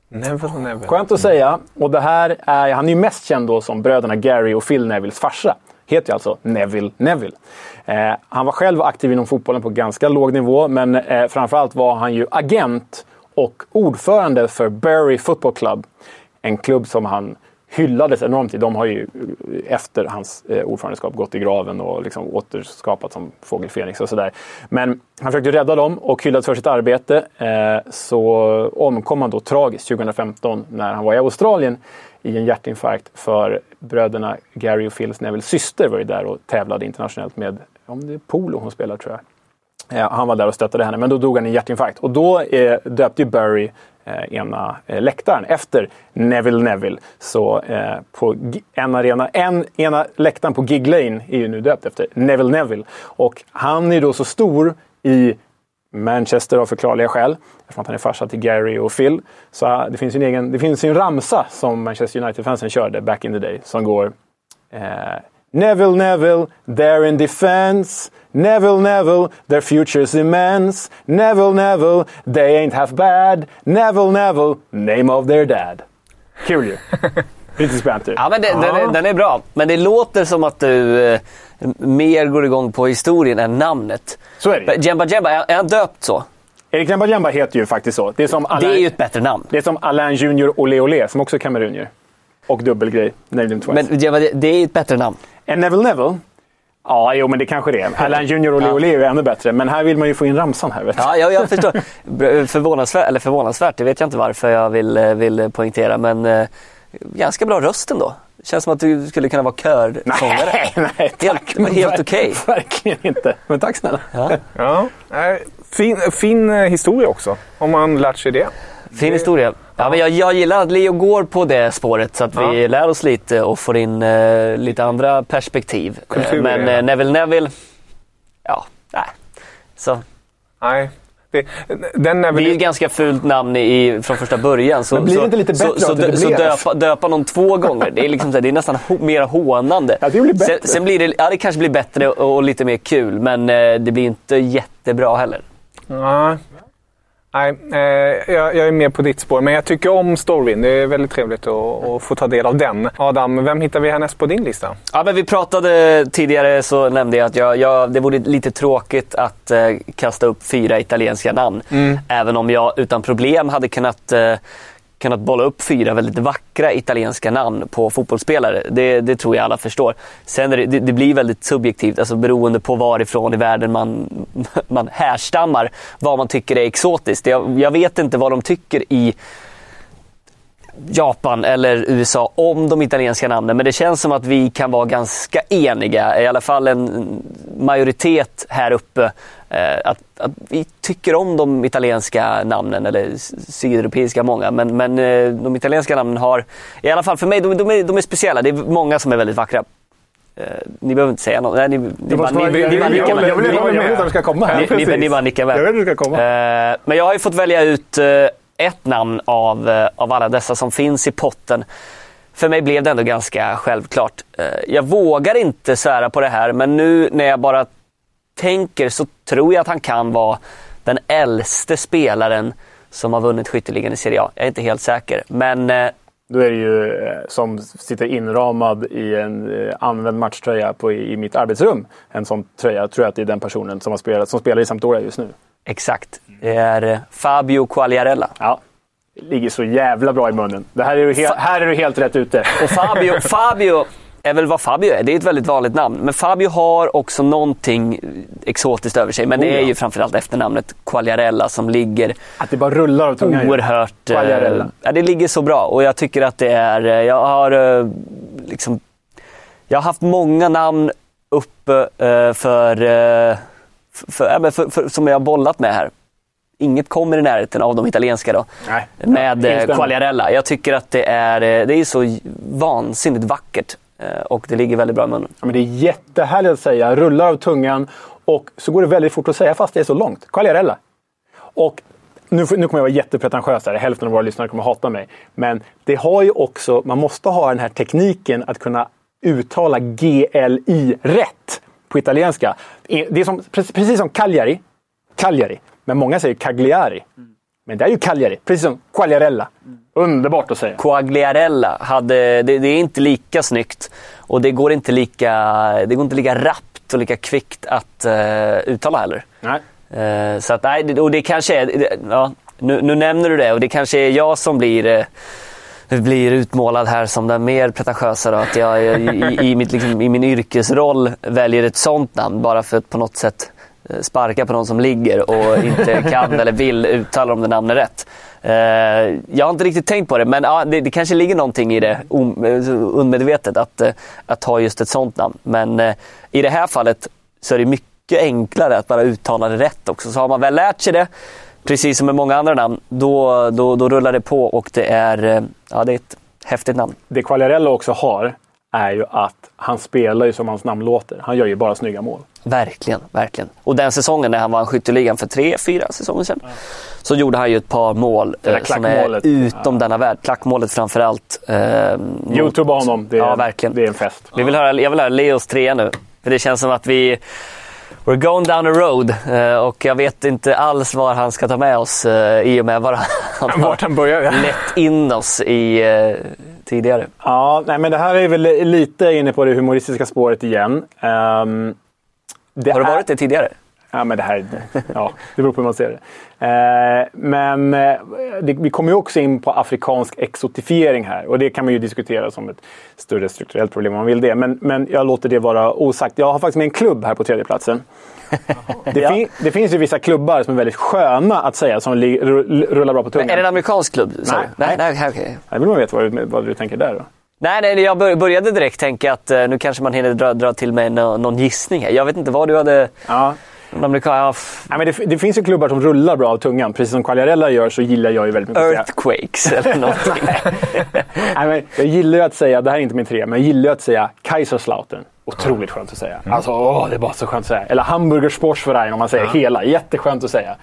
Neville Neville. Skönt att säga. Och det här är, han är ju mest känd då som bröderna Gary och Phil Nevilles farsa. Heter ju alltså Neville Neville. Eh, han var själv aktiv inom fotbollen på ganska låg nivå, men eh, framförallt var han ju agent och ordförande för Bury Football Club. En klubb som han hyllades enormt i. De har ju eh, efter hans eh, ordförandeskap gått i graven och liksom återskapat som Fågel Fenix och sådär. Men han försökte rädda dem och hyllades för sitt arbete. Eh, så omkom han då tragiskt 2015 när han var i Australien i en hjärtinfarkt för bröderna Gary och Phils Neville syster var ju där och tävlade internationellt med, om det är polo hon spelar tror jag. Eh, han var där och stöttade henne, men då dog han i hjärtinfarkt. Och då eh, döpte ju Barry eh, ena eh, läktaren efter Neville Neville. Så eh, på en arena, en, ena läktaren på Gig Lane är ju nu döpt efter Neville Neville. Och han är då så stor i Manchester av förklarliga skäl. Eftersom att han är farsa till Gary och Phil. Så eh, det finns ju en, egen, det finns en ramsa som Manchester United-fansen körde back in the day. Som går eh, Neville, Neville, they're in defense. Neville, Neville, their future's immense. Neville, Neville, they ain't half bad. Neville, Neville, name of their dad. Kul ju. Brittisk banter. Ja, men det, den, är, den, är, bra. Men det låter som att du eh, mer går igång på historien än namnet. Så är det Jemba Jemba, är, är han döpt så? Erik Jemba Jemba heter ju faktiskt så. Det är, som Alain, det är ju ett bättre namn. Det är som Alain Junior Olé Olé, som också är kamerunier. Och dubbelgrej, Named him twice. Men Jemba, det är ju ett bättre namn. En Neville Neville? Ja, jo men det kanske det är. Alain Junior och Leo Leo är ännu bättre. Men här vill man ju få in ramsan här. Vet ja, jag, jag förstår. Förvånansvärt, eller förvånansvärt, det vet jag inte varför jag vill, eh, vill poängtera. Men eh, ganska bra röst ändå. Känns som att du skulle kunna vara körsångare. Nej, nej, tack. Helt- helt okej. Verkligen inte. Men tack snälla. Ja. Ja. Fin, fin eh, historia också, om man lärt sig det. Fin historia. Ja, men jag, jag gillar att Leo går på det spåret så att vi Ja. lär oss lite och får in eh, lite andra perspektiv. Eh, Kultur, men ja. eh, Neville Neville, ja, nej. Så, Nej. Det, den är det är ett ganska fult namn i, från första början. Så, Men blir det så, inte lite så, bättre så, att det dö- så döpa, döpa någon två gånger, det är, liksom, så här, det är nästan ho, mer hånande. Ja, det blir bättre. Sen, sen blir det, ja, det kanske blir bättre och, och lite mer kul, men eh, det blir inte jättebra heller. Nej. Nej, eh, jag, jag är med på ditt spår, men jag tycker om storyn. Det är väldigt trevligt att, att få ta del av den. Adam, vem hittar vi härnäst på din lista? Ja, men vi pratade tidigare så nämnde jag att jag, jag, det vore lite tråkigt att eh, kasta upp fyra italienska namn. Även om jag utan problem hade kunnat, eh, kunnat bolla upp fyra väldigt vackra italienska namn på fotbollsspelare. Det, det tror jag alla förstår. Sen det, det, det blir väldigt subjektivt, alltså beroende på varifrån i världen man, man härstammar, vad man tycker är exotiskt. Jag, jag vet inte vad de tycker i Japan eller USA om de italienska namnen. Men det känns som att vi kan vara ganska eniga, i alla fall en majoritet här uppe. Eh, att, att vi tycker om de italienska namnen, eller sydeuropeiska många. Men, men eh, de italienska namnen har, i alla fall för mig, de, de, är, de är speciella. Det är många som är väldigt vackra. Eh, ni behöver inte säga något. Nej, ni, ni, bara, ni, ni, ni bara nickar med. Jag vill att de ska komma här. Ni, ni, ni bara nickar med. Jag vet du ska komma. Eh, men jag har ju fått välja ut eh, ett namn av, eh, av alla dessa som finns i potten. För mig blev det ändå ganska självklart. Eh, jag vågar inte svära på det här, men nu när jag bara tänker så tror jag att han kan vara den äldste spelaren som har vunnit skytteligan i Serie A. Jag är inte helt säker, men eh, Då är det ju som sitter inramad i en använd matchtröja på, i, i mitt arbetsrum. En sån tröja tror jag att det är den personen som, har spelat, som spelar i Sampdoria just nu. exakt. Det är eh, Fabio Quagliarella. Ja, det ligger så jävla bra i munnen. Det här är du, he- här är du helt rätt ute. Och Fabio, Fabio är väl vad Fabio är. Det är ett väldigt vanligt namn. Men Fabio har också någonting exotiskt över sig. Men det Oh, är ju framförallt efternamnet Quagliarella som ligger Att det bara rullar av tungan. oerhört... eh, Quagliarella. ja, det ligger så bra och jag tycker att det är... eh, Jag har eh, liksom... Jag har haft många namn uppe eh, för, eh, för, för, för, för, som jag har bollat med här. Inget kommer i närheten av de italienska då. Nej. Med Ja, eh. Quagliarella. Jag tycker att det är, eh, det är så vansinnigt vackert. eh, Och det ligger väldigt bra i munnen. Ja, men det är jättehärligt att säga. Rullar av tungan och så går det väldigt fort att säga fast det är så långt. Quagliarella. Och nu, nu kommer jag vara jättepretentiös här. Hälften av våra lyssnare kommer hata mig. Men det har ju också, man måste ha den här tekniken att kunna uttala GLI rätt på italienska. Det är som, precis precis som Cagliari. Cagliari. Men många säger Cagliari. Men det är ju Cagliari, precis som Quagliarella. Underbart att säga. Quagliarella, hade, det, det är inte lika snyggt och det går inte lika, det går inte lika rappt och lika kvickt att eh, uttala heller. Nej. Eh, så att, nej, och det kanske är, det- ja, nu, nu nämner du det och det kanske är jag som blir, eh, blir utmålad här som den mer pretentiösa. Då, att jag i, i, mitt, liksom, i min yrkesroll väljer ett sånt namn bara för att på något sätt sparka på någon som ligger och inte kan eller vill uttala om det namnet rätt. Eh, jag har inte riktigt tänkt på det, men ja, det, det kanske ligger någonting i det eh, undermedvetet att, eh, att ha just ett sånt namn. Men eh, i det här fallet så är det mycket enklare att bara uttala det rätt också. Så har man väl lärt sig det, precis som med många andra namn, då, då, då rullar det på och det är, eh, ja, det är ett häftigt namn. Det Quagliarella också har är ju att han spelar ju som hans namn låter. Han gör ju bara snygga mål. Verkligen, verkligen. Och den säsongen när han vann skytteligan för tre, fyra säsonger sedan. Så gjorde han ju ett par mål eh, som är utom denna värld. Klackmålet framförallt. Eh, mot- Youtube honom. Det är, Ja, verkligen. Det är en fest. Vi vill höra, jag vill höra Leos trea nu. För det känns som att vi... We're going down a road eh, och jag vet inte alls var han ska ta med oss eh, i och med var han Vart han börjar. ja. lett in oss i eh, tidigare. Ja, nej, men det här är väl lite inne på det humoristiska spåret igen. Ehm, det Har du varit det tidigare? Ja, men det här, ja, det beror på hur man ser det. Eh, men eh, det, vi kommer ju också in på afrikansk exotifiering här och det kan man ju diskutera som ett större strukturellt problem om man vill det. Men, men jag låter det vara osagt. Jag har faktiskt med en klubb här på tredjeplatsen. Det, Ja. fin, det finns ju vissa klubbar som är väldigt sköna att säga, som rullar bra på tungan. Är det en amerikansk klubb? Nej. du? nej, nej okej. Jag vill man veta vad du, vad du tänker där då. Nej, nej, jag bör- började direkt tänka att eh, nu kanske man hinner dra, dra till med nå- någon gissning här. Jag vet inte vad du hade... Ja. Någon amerikan... Ja, f- Nej, men det, det finns ju klubbar som rullar bra av tungan. Precis som Quagliarella gör så gillar jag ju väldigt mycket att säga Earthquakes eller någonting. Nej, men jag gillar ju att säga, det här är inte min tre, men jag gillar ju att säga Kaiserslautern. Otroligt skönt att säga. Alltså, åh, det är bara så skönt att säga. Eller Hamburger Sportsverein om man säger hela. Jätteskönt att säga.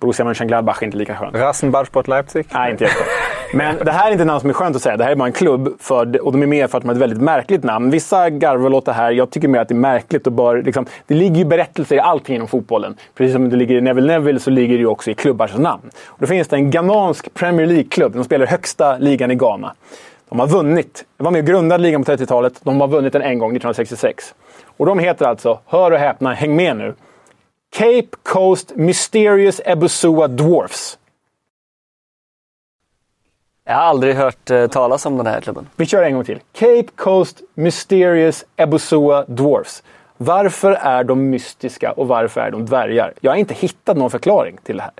Borussia Mönchengladbach är inte lika skönt. Rasenballsport Leipzig. Nej, inte jätteskönt. Men det här är inte ett namn som är skönt att säga. Det här är bara en klubb för, och de är med för att de har ett väldigt märkligt namn. Vissa garvar åt det här. Jag tycker mer att det är märkligt och bör... Liksom, det ligger ju berättelser i allting inom fotbollen. Precis som det ligger i Neville Neville så ligger det ju också i klubbars namn. Och då finns det en ghanansk Premier League-klubb. De spelar i högsta ligan i Ghana. De har vunnit. De var med och grundade ligan på 30-talet. De har vunnit den en gång, 1966. Och de heter alltså, hör och häpna, häng med nu. Cape Coast Mysterious Ebusua Dwarfs. Jag har aldrig hört eh, talas om den här klubben. Vi kör en gång till. Cape Coast Mysterious Ebusua Dwarfs. Varför är de mystiska och varför är de dvärgar? Jag har inte hittat någon förklaring till det här.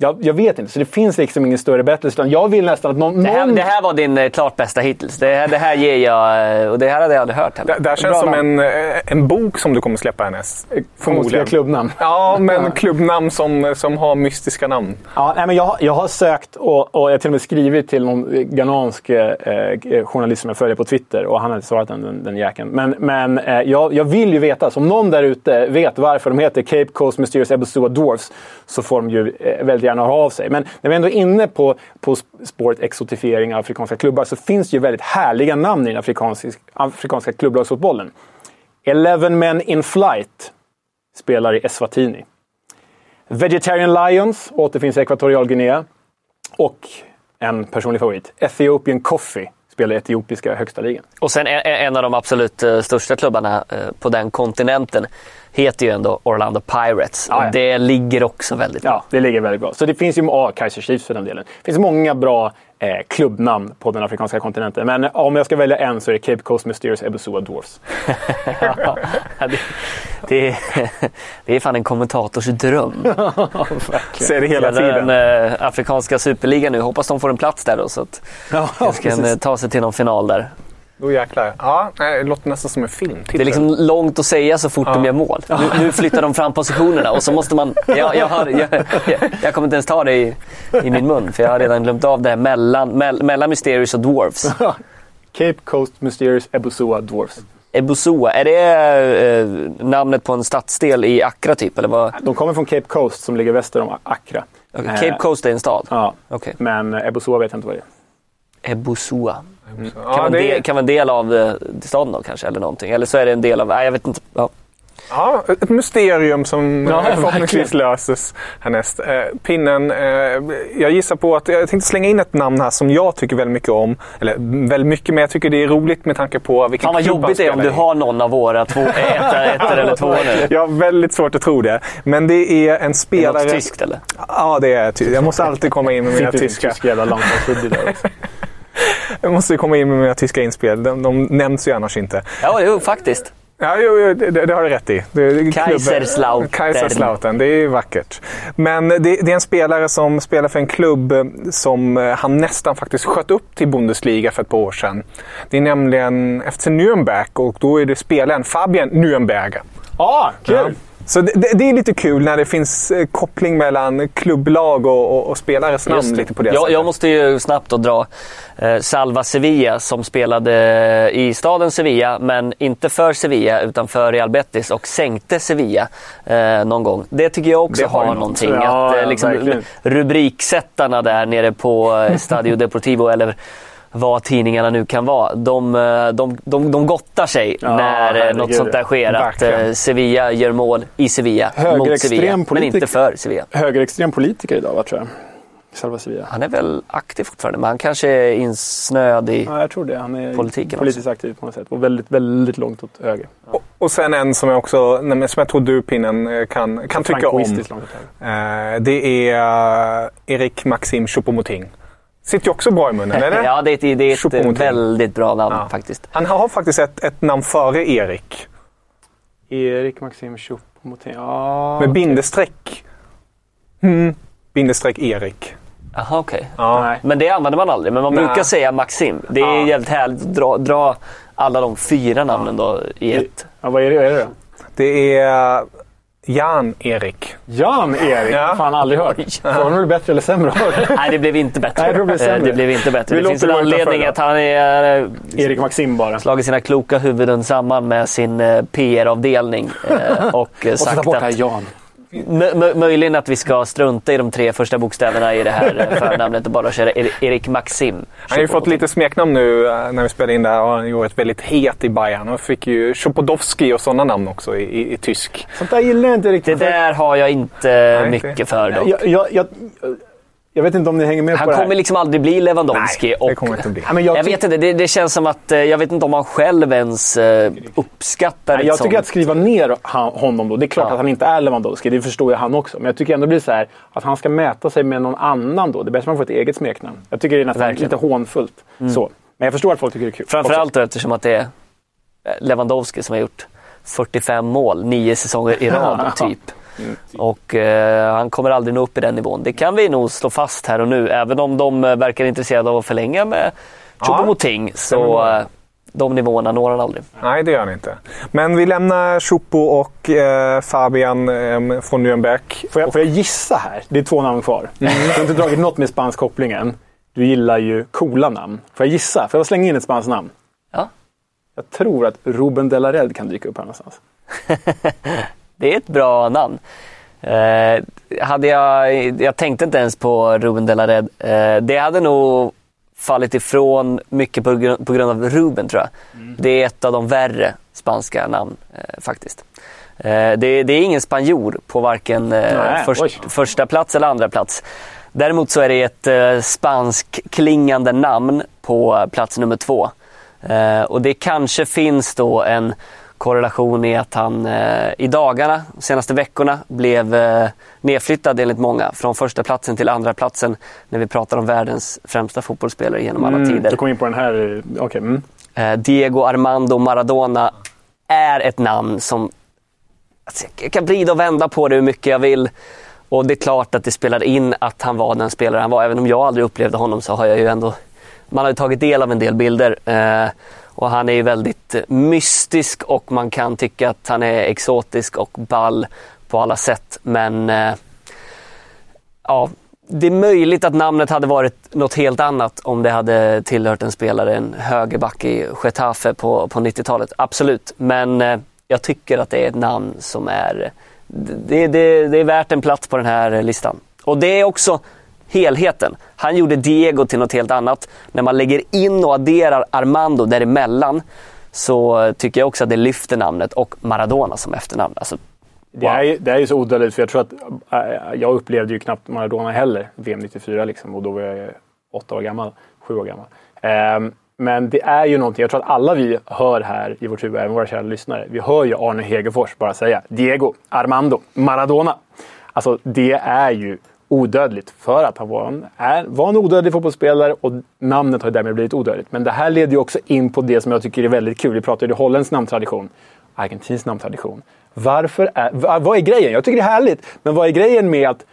Jag, jag vet inte, så det finns liksom ingen större berättelse. Utan jag vill nästan att någon... Det här, någon... det här var din eh, klart bästa hittills. Det, här- det här ger jag... eh, Och det här hade jag aldrig hört heller. Det, det här känns Bra som namn. en, eh, en bok som du kommer släppa härnäst. Förmodligen klubbnamn. Ja, men klubbnamn som, som har mystiska namn. Ja, nej, men jag, har- jag har sökt och, och jag har till och med skrivit till någon ghanansk eh, eh, journalist som jag följer på Twitter och han har inte svarat den, den, den jäkeln. Men, men eh, jag, jag vill ju veta, så om någon där ute vet varför de heter Cape Coast Mysterious Ebusua Dwarfs så får de ju eh, väldigt gärna höra av sig. Men när vi ändå är inne på, på spåret exotifiering av afrikanska klubbar så finns det ju väldigt härliga namn i den afrikanska, afrikanska klubblagsfotbollen. Eleven Men In Flight spelar i Eswatini. Vegetarian Lions återfinns i Ekvatorialguinea. Och en personlig favorit, Ethiopian Coffee, spelar i etiopiska högsta ligan. Och sen en, av de absolut eh, största klubbarna eh, på den kontinenten heter ju ändå Orlando Pirates. Ja, ja. Det ligger också väldigt bra. Ja, det ligger väldigt bra. Så det finns ju, ja, Kaiser Chiefs för den delen. Det finns många bra eh, klubbnamn på den afrikanska kontinenten. Men eh, om jag ska välja en så är det Cape Coast Mysterious Ebusua Dwarfs. Ja, det, det, är- det är fan en kommentators dröm. Ser det hela tiden. den eh, afrikanska superligan nu. Hoppas de får en plats där då så att Ja, de kan eh, ta sig till någon final där. Då jäklar. Ja, det låter nästan som en film. Det är liksom långt att säga så fort de gör mål. Nu, nu flyttar de fram positionerna och så måste man... Jag, jag, har, jag, jag, jag kommer inte ens ta det i, i min mun för jag har redan glömt av det här mellan, mell, mellan Mysterious och Dwarfs. Cape Coast Mysterious Ebusua Dwarfs. Ebusua, är det eh, namnet på en stadsdel i Accra typ? Eller vad? De kommer från Cape Coast som ligger väster om Accra. Okay, Eh, Cape Coast är en stad? Ja, Okej. men eh, Ebusua vet jag inte vad det är. Ebusua. Kan, Ja, vara det del, kan vara en del av eh, staden då kanske? Eller någonting. Eller så är det en del av... Nej, jag vet inte. Ja. ja, ett mysterium som Ja, förhoppningsvis löses härnäst. Eh, pinnen, eh, jag gissar på att jag tänkte slänga in ett namn här som jag tycker väldigt mycket om. Eller väldigt mycket, men jag tycker det är roligt med tanke på vilken Fan vad jobbigt det är om du har någon av våra två, ettor eller tvåor nu. Jag har väldigt svårt att tro det. Men det är en Är det spelare... något tyskt eller? Ja, det är ty- Jag måste alltid komma in med mina tyska. tysk jävla där också. Jag måste komma in med mina tyska inspel. De, de nämns ju annars inte. Ja, jo, faktiskt. Ja, jo, jo, det, det har du rätt i. Det, Kaiserslautern. Kaiserslautern, det är ju vackert. Men det, det är en spelare som spelar för en klubb eh, som eh, han nästan faktiskt sköt upp till Bundesliga för ett par år sedan. Det är nämligen FC Nürnberg och då är det spelaren Fabian Nürnberger. Ah, kul! Så det, det, är lite kul när det finns eh, koppling mellan klubblag och, och, och spelares namn lite på det jag, jag måste ju snabbt dra eh, Salva Sevilla som spelade i staden Sevilla men inte för Sevilla utan för Real Betis och sänkte Sevilla eh, någon gång. Det tycker jag också Det har har något. någonting. Ja, att, eh, liksom, rubriksättarna där nere på eh, Stadio Deportivo eller vad tidningarna nu kan vara. De, eh, de, de, de gottar sig Ja, när eh, herregud. något sånt där sker. Att Verkligen. eh, Sevilla gör mål i Sevilla mot Sevilla. Men inte för Sevilla. Högerextrem politiker idag, va, tror jag. Salva Sevilla. Han är väl aktiv fortfarande, men han kanske är insnöad i... Ja, jag tror det. Han är Politiken politiskt aktiv på något sätt. Och väldigt, väldigt långt åt höger. Och, och sen en som jag också, nej, som jag tror du pinnen eh, kan, kan tycka om. Frankoistiskt långt åt höger. Eh, det är Erik Maxim Choupo-Moting. Sitter ju också bra i munnen, eller? Ja, det är ett, det är ett Choupo-Moting. väldigt bra namn Ja. faktiskt. Han har faktiskt ett, ett namn före Erik. Erik Maxim Choupo-Moting. Ja, Med bindestreck. Mm. Bindestreck Erik. Jaha, okej. Ja. Nej. Men det använder man aldrig. Men man Nej. brukar säga Maxim. Det är Ja. jävligt härligt att dra, dra alla de fyra namnen då i ett. Ja, vad är det, vad är det då? Det är Jan-Erik. Jan-Erik? Ja. Fan, aldrig hört. Frågan om det blir bättre eller sämre. Nej, det blev inte bättre. Nej, det blev Eh, sämre. det blev inte bättre. Vi Det finns en anledning att han är eh, Erik Maxim bara. slagit sina kloka huvuden samman med sin eh, PR-avdelning eh, och eh, Och sagt bort det här att Jan. Mö- möjligen att vi ska strunta i de tre första bokstäverna i det här förnamnet och bara köra Er- Erik Maxim. Han har ju fått lite smeknamn nu eh, när vi spelade in det här. och Han har ju varit väldigt het i Bayern. Och fick ju Chopodowski och sådana namn också i, i, i tysk. Sånt där gillar jag inte Det riktigt. där har jag inte Nej, mycket för dock. jag, jag, jag, jag vet inte om ni hänger med Han på det här. kommer liksom aldrig bli Lewandowski. Nej, och det kommer inte bli. Ja, jag, Jag vet inte, det, det känns som att eh, jag vet inte om han själv ens eh, uppskattar Nej, jag tycker sånt. att skriva ner han, honom då, det är klart Ja. att han inte är Lewandowski, det förstår ju han också. Men jag tycker ändå blir så här, att han ska mäta sig med någon annan då. Det är bäst om man får ett eget smeknamn. Jag tycker det är nästan Verkligen. Mm. lite hånfullt. Så. Men jag förstår att folk tycker det är kul. Framförallt då, eftersom att det är eh, Lewandowski som har gjort 45 mål, nio säsonger i rad typ. Och eh, han kommer aldrig nå upp i den nivån. Det kan vi nog slå fast här och nu. Även om de eh, verkar intresserade av att förlänga med Choupo-Moting så eh, de nivåerna når han aldrig. Nej, det gör han inte. Men vi lämnar Choupo och eh, Fabian eh, från Nürnberg. Får jag, får jag gissa här? Det är två namn kvar. Mm. Du har inte dragit något med spansk koppling än. Du gillar ju coola namn. Får jag gissa? Får jag slänga in ett spanskt namn? Ja. Jag tror att Ruben de la Red kan dyka upp här någonstans. Det är ett bra namn. Eh, hade jag, jag tänkte inte ens på Ruben de la Red. Eh, det hade nog fallit ifrån mycket på, grund- på grund av Ruben tror jag. Det är ett av de värre spanska namn eh, faktiskt. Eh, det, det är ingen spanjor på varken eh, Nej, först, första plats eller andra plats. Däremot så är det ett eh, spansk klingande namn på plats nummer två. Eh, och det kanske finns då en korrelation i att han eh, i dagarna, de senaste veckorna, blev eh, nedflyttad enligt många från första platsen till andra platsen när vi pratar om världens främsta fotbollsspelare genom alla Mm, tider. du kom in på den här. eh, Okej. mm. Eh, Diego Armando Maradona är ett namn som alltså, jag kan vrida och vända på det hur mycket jag vill. Och det är klart att det spelar in att han var den spelare han var. Även om jag aldrig upplevde honom så har jag ju ändå man har ju tagit del av en del bilder. Eh, och han är ju väldigt eh, mystisk och man kan tycka att han är exotisk och ball på alla sätt. Men eh, ja, det är möjligt att namnet hade varit något helt annat om det hade tillhört en spelare, en högerback i Getafe på, på 90-talet. Absolut, men eh, jag tycker att det är ett namn som är, det, det, det är värt en plats på den här listan. Och det är också helheten. Han gjorde Diego till något helt annat. När man lägger in och adderar Armando däremellan så tycker jag också att det lyfter namnet och Maradona som efternamn. Alltså, Det, är, det är ju så odödligt för jag tror att äh, jag upplevde ju knappt Maradona heller, VM 94 liksom. Och då var jag åtta år gammal, sju år gammal. Ehm, men det är ju någonting, jag tror att alla vi hör här i vårt huvud, även våra kära lyssnare. Vi hör ju Arne Hegerfors bara säga Diego, Armando, Maradona. Alltså det är ju odödligt för att han var en, är, var en odödlig fotbollsspelare och namnet har därmed blivit odödligt. Men det här leder ju också in på det som jag tycker är väldigt kul. Vi pratade ju holländsk namntradition, argentinsk namntradition. Varför är, va- vad är grejen? Jag tycker det är härligt, men vad är grejen med att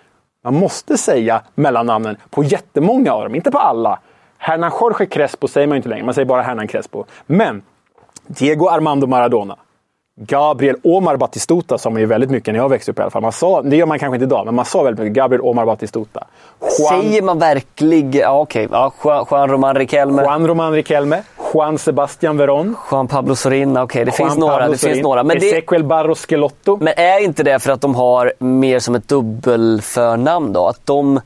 man måste säga mellannamnen på jättemånga av dem, inte på alla. Hernan Jorge Crespo säger man ju inte längre, man säger bara Hernan Crespo. Men Diego Armando Maradona, Gabriel Omar Batistuta sa man ju väldigt mycket när jag växte upp i alla fall. Man sa, det gör man kanske inte idag, men man sa väldigt mycket Gabriel Omar Batistuta. Juan, Säger man verkligen... Ja, okej. Ja, Juan, Juan Roman Riquelme. Juan Roman Riquelme, Juan Sebastian Veron, Juan Pablo Sorina, okej det Juan finns några. Pablo Det finns Sorin, några. Men, det, Ezequiel Barros Schelotto. men är inte det för att de har mer som ett dubbelförnamn då? Att de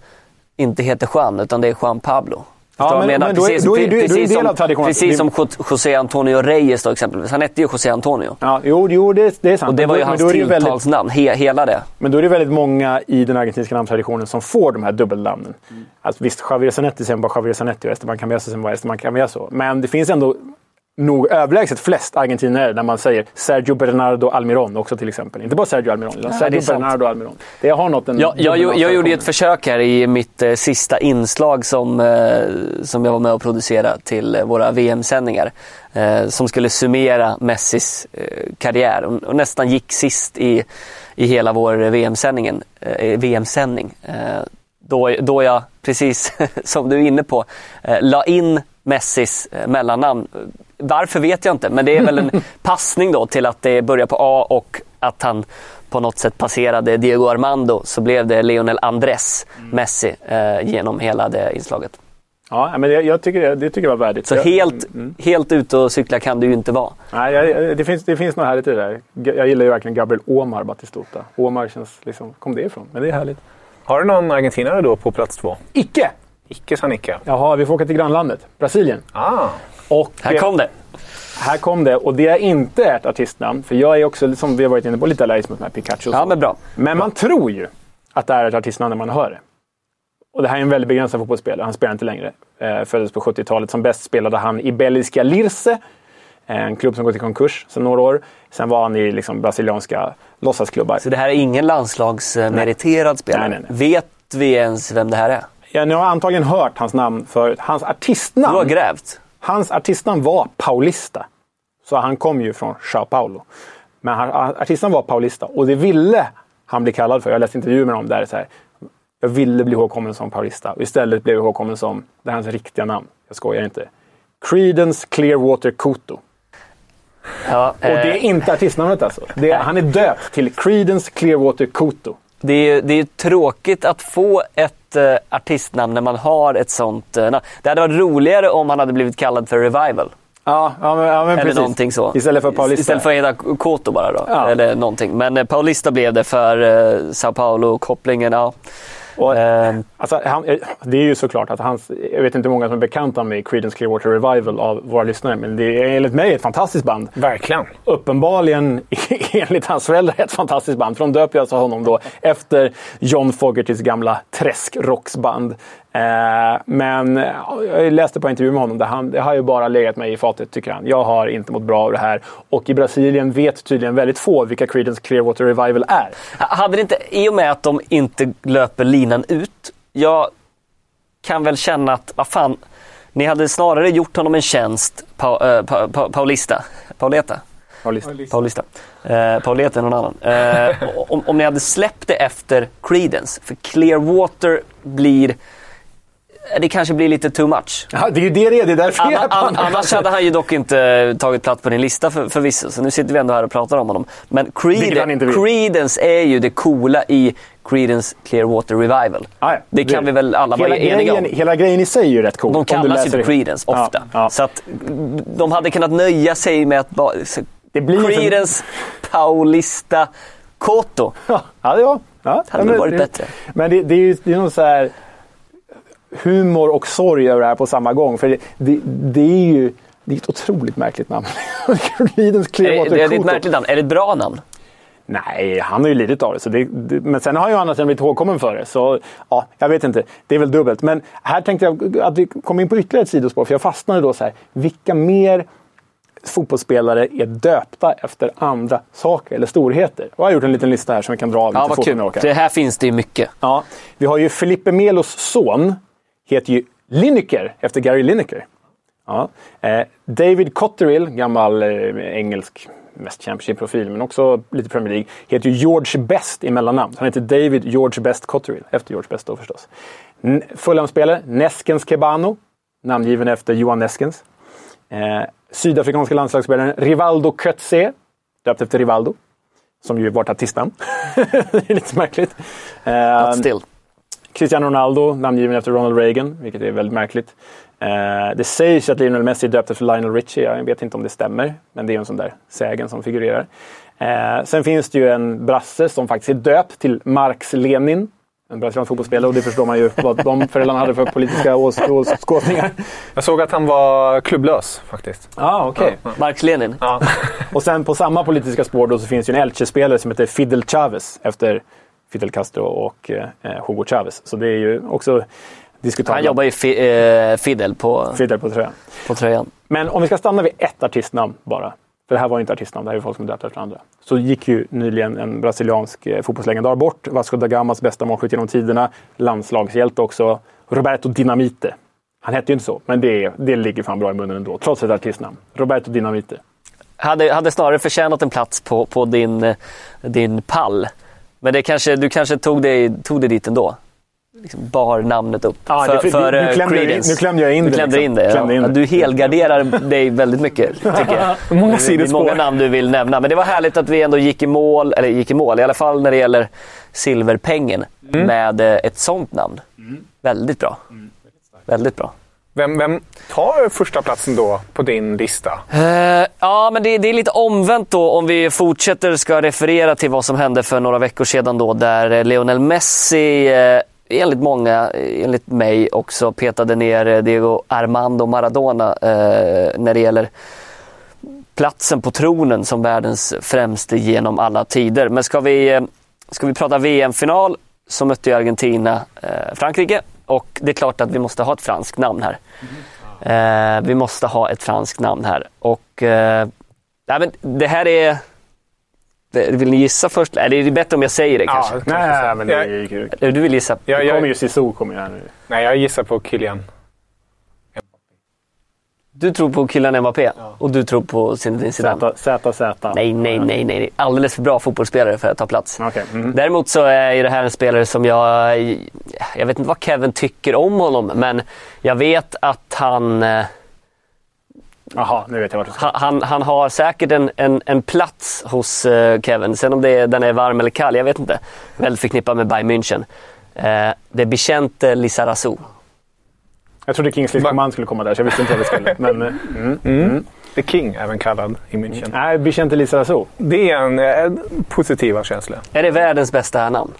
inte heter Juan utan det är Juan Pablo? Jag men- men då är- Precis- då är då är du precis del som- av traditionen. Precis som Jo- José Antonio Reyes då exempelvis. Han hette ju José Antonio. Ja, jo, jo det, det är sant. Och det var ju då- hans då är tilltalsnamn, he, hela det. Men då är det väldigt många i den argentinska namntraditionen som får de här dubbelnamnen. Alltså, visst, Javier Zanetti man bara Javier Zanetti och Esteban Cambiaso man bara Esteban Cambiaso. Men det finns ändå nog överlägset flest argentinare när man säger Sergio Bernardo Almiron också till exempel. Inte bara Sergio Almiron, utan är Sergio. Bernardo Almiron. Det har något en Jag, jag, jag, jag gjorde ett försök här i mitt eh, sista inslag som, eh, som jag var med och producerade till eh, våra VM-sändningar. Eh, som skulle summera Messis eh, karriär och, och nästan gick sist i, i hela vår VM-sändningen, eh, VM-sändning. Eh, då, då jag, precis som du är inne på, eh, la in Messis eh, mellannamn. Varför vet jag inte, men det är väl en passning då till att det börjar på A och att han på något sätt passerade Diego Armando så blev det Lionel Andres Messi eh, genom hela det inslaget. Ja, men det, jag tycker det, det tycker jag var värdigt. Så jag, helt, helt ute och cykla kan du ju inte vara. Nej, jag, det, finns, det finns något härligt i det där. Jag gillar ju verkligen Gabriel Omar Batistuta. Omar känns liksom... kom det ifrån? Men det är härligt. Har du någon argentinare då på plats två? Icke! Icke sa Nicke. Jaha, vi får åka till grannlandet. Brasilien. Ah. Och, Här kom det. Här kom det. Och det är inte ett artistnamn. För jag är också, som vi har varit inne på, lite allergisk mot här Pikachu. Ja, men bra. Men man tror ju att det är ett artistnamn när man hör det. Och det här är en väldigt begränsad fotbollsspelare. Han spelar inte längre. Eh, föddes på 70-talet. Som bäst spelade han i Belgiska Lirse. En klubb som gått i konkurs sedan några år. Sen var han i liksom, brasilianska låtsasklubbar. Så det här är ingen landslagsmeriterad spelare. Nej, nej, Vet vi ens vem det här är? Ja, ni har antagligen hört hans namn förut. Hans Du har artistnamn, grävt. Hans artistnamn var Paulista. Så han kom ju från Sao Paulo. Men han, artistnamn var Paulista och det ville han bli kallad för. Jag läste intervjuer med honom där så här. Jag ville bli ihågkommen som Paulista och istället blev jag ihågkommen som, det är hans riktiga namn. Jag skojar inte. Credence Clearwater Kuto. Ja, Och det är eh, inte artistnamnet alltså. Är, han är döpt till Credence Clearwater Kuto. Det, är, det är tråkigt att få ett eh, artistnamn när man har ett sånt eh, namn. Det hade varit roligare om han hade blivit kallad för Revival. Ja, ja, men, ja men Eller precis. någonting så. Istället för Paulista. Istället för att heta Koto bara då. Ja. Eller någonting. Men eh, Paulista blev det för eh, Sao Paulo-kopplingen. Ja. Och, Eh, Alltså, han, eh, det är ju såklart att hans, jag vet inte hur många som är bekanta med Creedence Clearwater Revival av våra lyssnare, men det är enligt mig ett fantastiskt band. Verkligen. Uppenbarligen, enligt hans föräldrar, ett fantastiskt band. För de döper ju alltså honom då efter John Fogertys gamla träskrocksband. Eh, men ja, jag läste på en intervju med honom där han, det har ju bara legat mig i fatet, tycker han. Jag har inte mått bra av det här. Och i Brasilien vet tydligen väldigt få vilka Creedence Clearwater Revival är. Hade det inte, i och med att de inte löper linan ut, jag kan väl känna att, vad fan, ni hade snarare gjort honom en tjänst, pa, eh, pa, pa, Paulista, Pauleta, Paulista. Paulista, eh, Pauleta är någon annan. Eh, om, om ni hade släppt det efter Creedence, för Clearwater blir, det kanske blir lite too much. Ja, det är ju det det är. Det är därför Anna, jag an, annars hade han ju dock inte tagit plats på din lista för, förvisso, så nu sitter vi ändå här och pratar om honom. Men inte Creedence, är ju det coola i Creedence Clearwater Revival. Ah, ja. Det kan vi väl alla vara eniga om. Hela grejen i sig är ju rätt cool. De kallas ju för det. Creedence Ja, ofta. ja. Så att de hade kunnat nöja sig med att bara... Det blir inte- Creedence, Paulista, Koto. Ja, ja, det var. Ja, Hade ja, väl varit bättre. Men det, det är ju det är någon så här humor och sorg över det här på samma gång. För det, det, det är ju det är ett otroligt märkligt namn. Är Clearwater det, det är ett märkligt namn. Är det ett bra namn? Nej, han har ju lidit av det. Så det, det men sen har ju annars blivit ihågkommen för det. Så ja, jag vet inte. Det är väl dubbelt. Men här tänkte jag att vi kom in på ytterligare ett sidospår. För jag fastnade då så här. Vilka mer fotbollsspelare är döpta efter andra saker eller storheter? Och jag har gjort en liten lista här som vi kan dra av Ja, vad kul. Det här finns det ju mycket. Ja, vi har ju Felipe Melos son. Heter ju Lineker efter Gary Lineker. Ja. Eh, David Cotterill, gammal eh, engelsk, mest Championship-profil, men också lite Premier League, heter ju George Best i mellannamn. Han heter David George Best Cotterill, efter George Best då förstås. Fulham-spelare, Neskens Kebano, namngiven efter Johan Neskens. Eh, sydafrikanska landslagsspelaren Rivaldo Kötze, döpt efter Rivaldo. Som ju vårt artistnamn. det är lite märkligt. Eh, But still. Cristiano Ronaldo, namngiven efter Ronald Reagan, vilket är väldigt märkligt. Eh, det sägs att Lionel Messi är döpt efter Lionel Richie. Jag vet inte om det stämmer, men det är en sån där sägen som figurerar. Eh, sen finns det ju en brasse som faktiskt är döpt till Marx Lenin. en brasiliansk fotbollsspelare och det förstår man ju vad de föräldrarna hade för politiska ås- åskådningar. Jag såg att han var klubblös faktiskt. Ja, ah, okej. Marx Lenin. Ja. Och sen på samma politiska spår då så finns ju en Elche-spelare som heter Fidel Chavez efter Fidel Castro och eh, Hugo Chavez. Så det är ju också diskutabelt. Han jobbar ju fi, eh, Fidel på, Fidel på tröjan. på tröjan. Men om vi ska stanna vid ett artistnamn bara. För det här var inte artistnamn, det här är folk som är döpta efter andra. Så gick ju nyligen en brasiliansk eh, fotbollslegendar bort. Vasco da Gamas bästa målskytt genom tiderna. Landslagshjälte också. Roberto Dinamite. Han hette ju inte så, men det, det ligger fan bra i munnen ändå. Trots ett artistnamn. Roberto Dinamite. Hade, hade snarare förtjänat en plats på, på din, eh, din pall. Men det kanske, du kanske tog dig, tog dig dit ändå? Liksom bar namnet upp. Ja, för, det- för- nu eh, klämde jag in- nu klämde jag in du det, klämde liksom. in det. In ja. det. Du helgarderar dig väldigt mycket, tycker jag. Många sidospår. många namn du vill nämna. Men det var härligt att vi ändå gick i mål, eller gick i mål, i alla fall när det gäller silverpengen, Mm. med eh, ett sånt namn. Väldigt bra. Väldigt bra. Vem, vem tar första platsen då på din lista? Uh, ja, men det, det är lite omvänt då om vi fortsätter ska referera till vad som hände för några veckor sedan då där eh, Lionel Messi uh, enligt många, enligt mig också petade ner Diego Armando Maradona eh, när det gäller platsen på tronen som världens främste genom alla tider. Men ska vi, ska vi prata VM-final så mötte ju Argentina eh, Frankrike och det är klart att vi måste ha ett franskt namn här. Eh, vi måste ha ett franskt namn här. Och eh, nej, men det här är... det- Vill ni gissa först? Det är bättre om jag säger det kanske. Nej, men det är Jag- ju kul. Eller Du vill gissa? Jag, Det kommer jag, ju Cissou kommer här nu. nej, jag gissar på Kylian. Du tror på Kylian Mbappé och du tror på Zinedine Zidane. Z, Z. Nej, nej, nej, nej. Alldeles för bra fotbollsspelare för att ta plats. Okej. Mm. Däremot så är det här en spelare som jag... Jag vet inte vad Kevin tycker om honom, men jag vet att han... eh, Jaha, nu vet jag vart du ska. Han, han, har säkert en, en, en plats hos eh, Kevin. Sen om det är, den är varm eller kall, jag vet inte. Väldigt förknippad med Bayern München. Eh, det är Vicente Lizarazu. Jag trodde Kingsley Va- Coman skulle komma där, så jag visste inte vad det skulle. Men, eh, mm. Mm. The King, även kallad i München. Nej, Vicente Lizarazu. Det är en eh, positiva känsla. Är det världens bästa namn?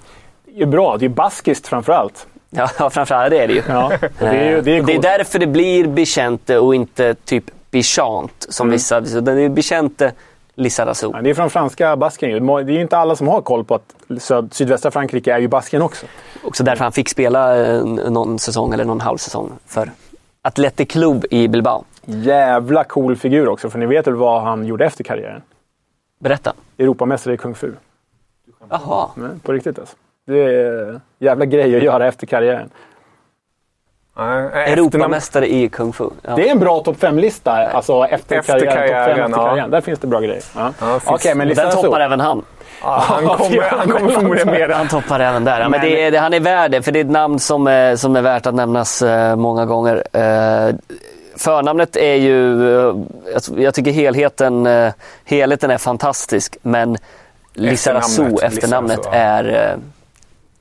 Det är bra. Det är baskiskt framför allt. Ja, ja, framförallt det är det ju. Ja, det är, ju- det är, det är därför det blir Vicente och inte typ Bichant som Mm. vissa. Det är Vicente Lizarazu. Ja, det är från franska Basken. ju. Det är ju inte alla som har koll på att söd, sydvästra Frankrike är ju Basken också. Också därför han fick spela eh, någon säsong eller någon halv säsong för Athletic Club i Bilbao. Jävla cool figur också, för ni vet väl vad han gjorde efter karriären? Berätta. Europamästare i Kung Fu. Jaha. På riktigt alltså. Det är jävla grej att göra efter karriären. Nej, Europamästare i Kung Fu. Ja. Det är en bra topp 5-lista, alltså efter, Efter karriären. karriären, Topp 5 efter ja. Där finns det bra grejer. Ja. Ja, finns- men den toppar även han. Ja, han, kommer, han kommer förmodligen med Han toppar även där. Ja, men Men- det är, det, han är värd det, för det är ett namn som är, som är värt att nämnas eh, många gånger. Eh, förnamnet är ju... Eh, jag, jag tycker helheten, helheten är fantastisk, men Lizarazu, Efternamnet, efternamnet, är...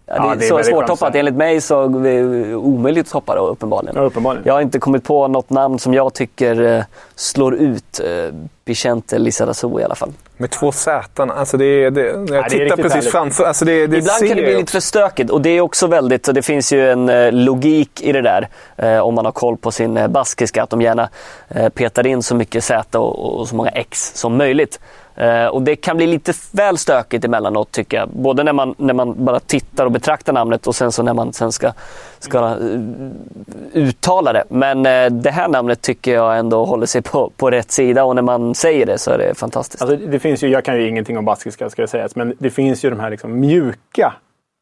Ja, det Ja, är, det är så svårtoppat. Enligt mig så är det omöjligt att toppa det uppenbarligen. Ja, uppenbarligen. Jag har inte kommit på något namn som jag tycker eh, slår ut eh, Vicente Lizarazu i alla fall. Med två Z. Alltså det, är- det, jag är tittar precis härligt. framför. Alltså det, det Ibland kan det bli lite för stökigt och det är också väldigt, så det finns ju en eh, logik i det där eh, om man har koll på sin eh, baskiska att de gärna eh, petar in så mycket Z och, och så många X som möjligt. Eh, och det kan bli lite väl stökigt emellanåt tycker jag. Både när man, när man bara tittar och betraktar namnet och sen så när man sen ska, ska eh, uttala det. Men eh, det här namnet tycker jag ändå håller sig på, på rätt sida och när man säger det så är det fantastiskt. Alltså, det finns ju, jag kan ju ingenting om baskiska ska jag sägas, men det finns ju de här liksom mjuka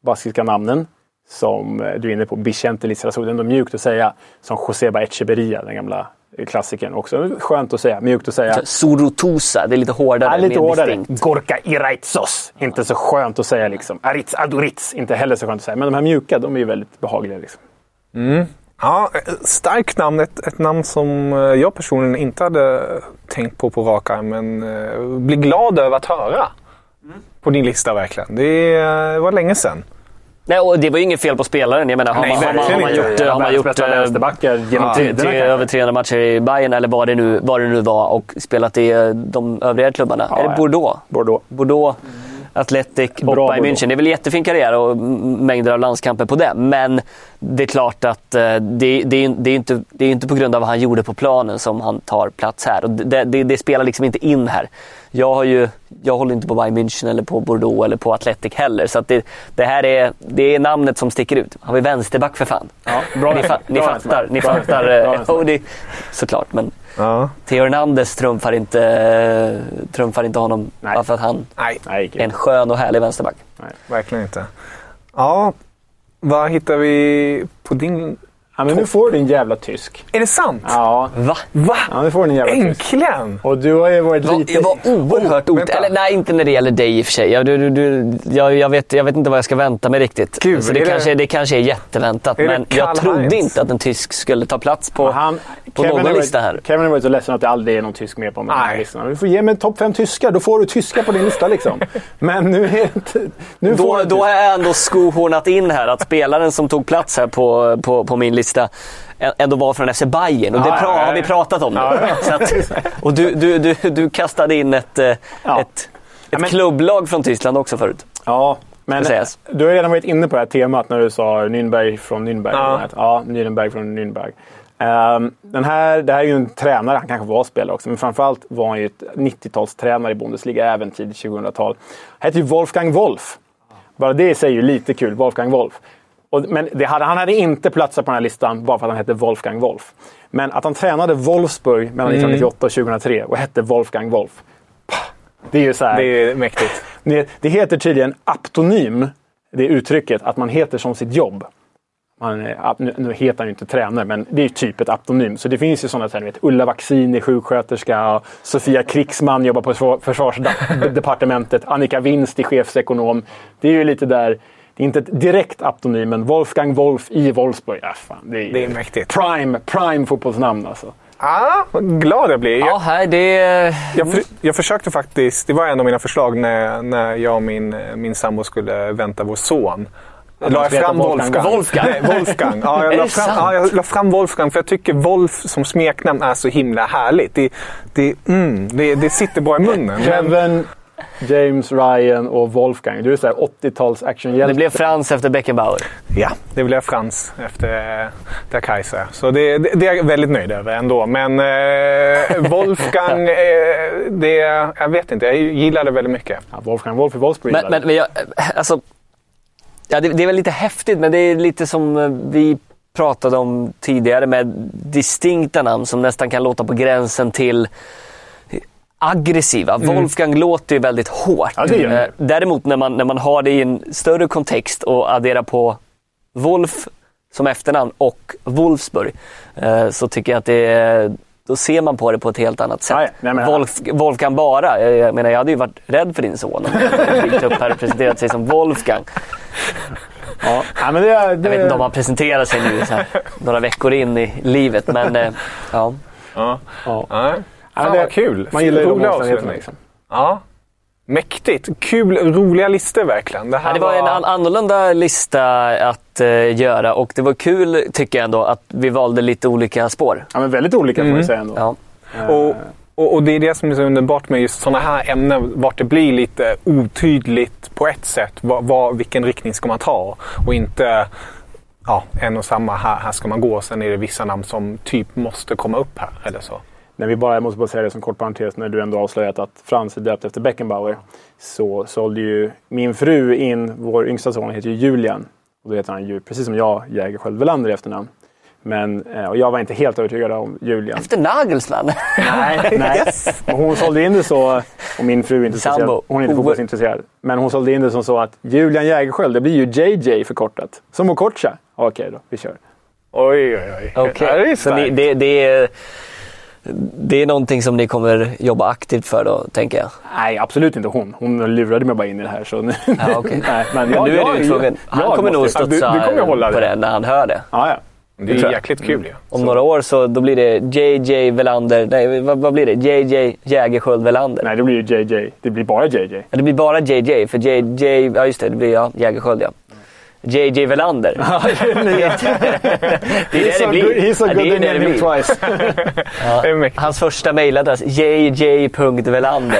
baskiska namnen som eh, du är inne på. Bichente Lizarazu, det är ändå mjukt att säga. Som Joseba Echeverria, den gamla klassikern. Också skönt att säga, mjukt att säga. Surutusa, det är lite hårdare. Ja, lite hårdare. distinkt. Gorka Iraitsos. Inte så skönt att säga liksom. Aritz Aduritz. Inte heller så skönt att säga. Men de här mjuka, de är ju väldigt behagliga. Liksom. Ja, eh, starkt namn. Ett, ett namn som eh, jag personligen inte hade tänkt på på rak arm, men eh, blir glad över att höra. På din lista verkligen. Det eh, var länge sedan. Nej, och det var ju inget fel på spelaren. Jag menar, har Nej, man, har man, har man gjort, har man gjort eh, vänsterbackar genom tre, tiderna. över 300 matcher i Bayern eller vad det nu, vad det nu var och spelat i eh, de övriga klubbarna. Ja, är det ja. Bordeaux? Bordeaux. Bordeaux. Athletic och Bayern. München. Det är väl jättefin karriär och mängder av landskamper på det. Men det är klart att eh, det, det, är, det, är inte, det är inte på grund av vad han gjorde på planen som han tar plats här. Och det, det, det spelar liksom inte in här. Jag, har ju, jag håller inte på Bayern München eller på Bordeaux eller på Athletic heller. Så att det, det här är, det är namnet som sticker ut. Har vi vänsterback för fan? Ja, bra ni, fa, ni bra fattar. Ni Bra fattar. Bra eh, och det, såklart, men Ja. Theo Hernandez trumfar inte, eh, trumfar inte honom Nej. bara för att han Nej, Nej, är en skön och härlig vänsterback. verkligen inte. Ja, vad hittar vi på din... Ja, men nu får du en jävla tysk. Är det sant? Ja, Va? Va? ja nu får du en jävla tysk. Äntligen! Och du har ju varit var, lite... jag var oerhört vänta. Eller nej, inte när det gäller dig i och för sig. Jag, du, du, du, jag, jag, vet, jag vet inte vad jag ska vänta mig riktigt. Gud, så det, är det- kanske, det kanske är jätteväntat. Är Men jag trodde Heinz? inte att en tysk skulle ta plats på, han, på Kevin någon varit- lista här. Kevin har varit så ledsen att det aldrig är någon tysk med på de här Nej. listorna. Du får ge mig topp fem tyskar, då får du tyskar på din lista liksom. Men nu är det inte... Nu får Då, du då har jag ändå skohornat in här att spelaren som tog plats här på, på, på min lista ä- ändå var från FC Bayern och det Ja, pra- ja, ja. har vi pratat om nu. Ja, ja. Så att, och du, du, du, du kastade in ett, eh, Ja. ett, ett men- klubblag från Tyskland också förut. Ja, men du har redan varit inne på det här temat när du sa Nürnberg från Nürnberg. Ja. Ja, Nürnberg från Nürnberg. Ehm, den här, det här är ju en tränare, han kanske var spelare också, men framförallt var han ju ett 90-talstränare i Bundesliga, även tidigt 2000-tal. Han heter ju Wolfgang Wolf. Bara det säger ju lite kul, Wolfgang Wolf. Och, men det hade, han hade inte platsat på den här listan bara för att han hette Wolfgang Wolf. Men att han tränade Wolfsburg mellan 1998 och 2003 och hette Wolfgang Wolf. Pah, Det är ju så här. Det är mäktigt. Det, det heter tydligen aptonym, det uttrycket, att man heter som sitt jobb. Man, ap- nu, heter han ju inte tränare, men det är ju typ ett aptonym. Så det finns ju sådana, så här, ni vet, Ulla Vaccin är sjuksköterska, Sofia Krigsman jobbar på försvar- försvarsdepartementet, Annika Winst är chefsekonom. Det är ju lite där, det är inte ett direkt aptonym, men Wolfgang Wolf i Wolfsburg. Ja, fan, det, är, Det är mäktigt. Prime, prime fotbollsnamn alltså. Ah, vad glad jag blir. Ja, här, det... Jag, för, jag försökte faktiskt, det var en av mina förslag när, när jag och min, min sambo skulle vänta vår son. Att La jag fram Wolfgang. Wolfgang. Nej, Wolfgang. Ja, jag, la fram, ja, jag la fram Wolfgang för jag tycker Wolf som smeknamn är så himla härligt. Det, det, mm, det, det sitter bra i munnen. Men, James, Ryan och Wolfgang. Du är så här 80-tals actionhjälte. Det blev Frans efter Beckenbauer. ja, det blev Frans efter eh, Der Kaiser. Så det, det, det är jag väldigt nöjd över ändå. Men eh, Wolfgang, eh, det, jag vet inte, jag gillar det väldigt mycket. Ja, Wolfgang Wolf i Wolfsburg. Men, men, men jag, alltså, ja, det, det är väl lite häftigt, men det är lite som eh, vi pratade om tidigare med distinkta namn som nästan kan låta på gränsen till aggressiva. Wolfgang låter ju väldigt hårt. Ja, det. Eh, Däremot när man, när man har det i en större kontext och adderar på Wolf som efternamn och Wolfsburg eh, så tycker jag att det är, då ser man på det på ett helt annat sätt. Nej, men- Wolf, Wolfgang bara. Jag, jag menar, jag hade ju varit rädd för din son om han dykt upp här och presenterat sig som Wolfgang. ja. ja, men det, är- det, Jag vet inte om han presenterar sig nu så här, några veckor in i livet, men eh, ja. Ja. Ja. Fan det- vad kul. Man gillar ju de omständigheterna. Liksom. Ja. Mäktigt. Kul, roliga listor verkligen. Det, här Ja, det var en an- annorlunda lista att eh, göra och det var kul, tycker jag ändå, att vi valde lite olika spår. Ja, men väldigt olika får Mm. jag säga ändå. Ja. Och, och, och det är det som är så underbart med just sådana här ämnen. Vart det blir lite otydligt på ett sätt. Vad, vad, vilken riktning ska man ta? Och inte ja, en och samma, här, här ska man gå. Sen är det vissa namn som typ måste komma upp här. Eller så. När vi bara, jag måste bara säga det som kort parentes, när du ändå avslöjat att Frans är döpt efter Beckenbauer. Så sålde ju min fru in, vår yngsta son heter ju Julian. Och då heter han ju, precis som jag, Jägerskiöld Welander i efternamn. Men, eh, och jag var inte helt övertygad om Julian. Efter Nagelsmann. Nej, nej. Och hon sålde in det så, och min fru är inte, Sambo. speciellt, hon är inte fotbollsintresserad. Men hon sålde in det som så att Julian Jägerskiöld, det blir ju JJ förkortat. Som Okocha. Okej då, vi kör. Oj, oj, oj. Ja, det är så ni, det, det, är, det är någonting som ni kommer jobba aktivt för då, tänker jag? Nej, absolut inte hon. Hon lurade mig bara in i det här. Så nu, Ja, okej. nej, men Men jag, nu är du ju tvungen. Han jag kommer nog studsa du- du kommer hålla på det. det när han hör det. Ja, ja. Det är jag. jäkligt kul ju. Om några år så då blir det JJ Velander, nej vad, vad blir det? JJ Jägerskiöld Velander. Nej, det blir ju JJ. Det blir bara JJ. Ja, det blir bara JJ, för JJ, ja just det, det blir ja, Jägerskiöld ja. JJ Velander. det är det det blir. he's so Ja, good det är in det blir. twice. Mäktigt. Hans första mejladress, jj.velander.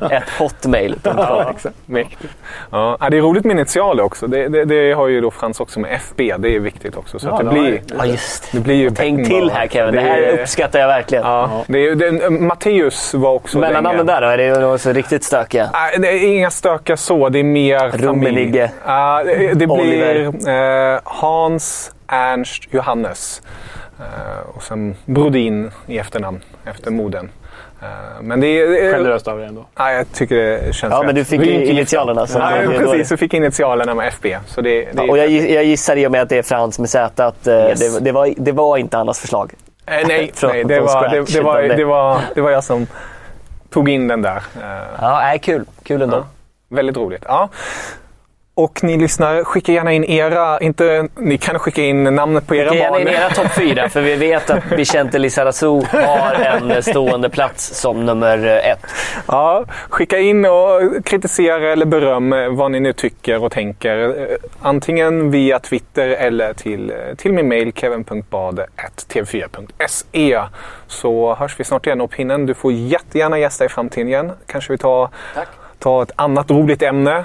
Ett hotmail.com. Ja. Mäktigt. Ja, ja, det är roligt med initialer också. Det, det, det har ju då Frans också med FB. Det är viktigt också. Så Ja, det, blir, Ja, just det blir ju Tänk till här Kevin, det här är- uppskattar jag verkligen. Ja, det är, det, Matteus var också Mellannamnen där då, är det också riktigt stökiga? Nej, det är inga stökar så. Det är mer familj. Rummenigge. Ja, det, det Oliver. Blir eh, Hans, Ernst, Johannes. Eh, och sen Brodin i efternamn, efter modern. Eh, men det är... Generöst av er ändå. Ja, jag tycker det känns Ja, rätt. men du fick ju initialerna. Så Ja, det är precis. dåligt. Så fick initialerna med FB. Så det, det, Ja, och jag, jag gissar i och med att det är Frans med Z att eh, Yes. det, det, var, det var inte Annas förslag. Eh, nej, Från- nej det, var, det, scratch, det, var, det- var, det var jag som tog in den där. Eh, Ja, nej, kul. Kul ändå. Ja. Väldigt roligt. Ja. Och ni lyssnar, skicka gärna in era, inte, ni kan skicka in namnet på era Skicka gärna barn. in era topp fyra, för vi vet att Vicente Lizarazu har en stående plats som nummer ett. Ja, skicka in och kritisera eller beröm eh, vad ni nu tycker och tänker. Eh, Antingen via Twitter eller till, eh, till min mail kevin.bade.tv4.se. Så hörs vi snart igen. Och pinnen, du får jättegärna gästa i framtiden igen. Kanske vi tar, tar ett annat roligt ämne.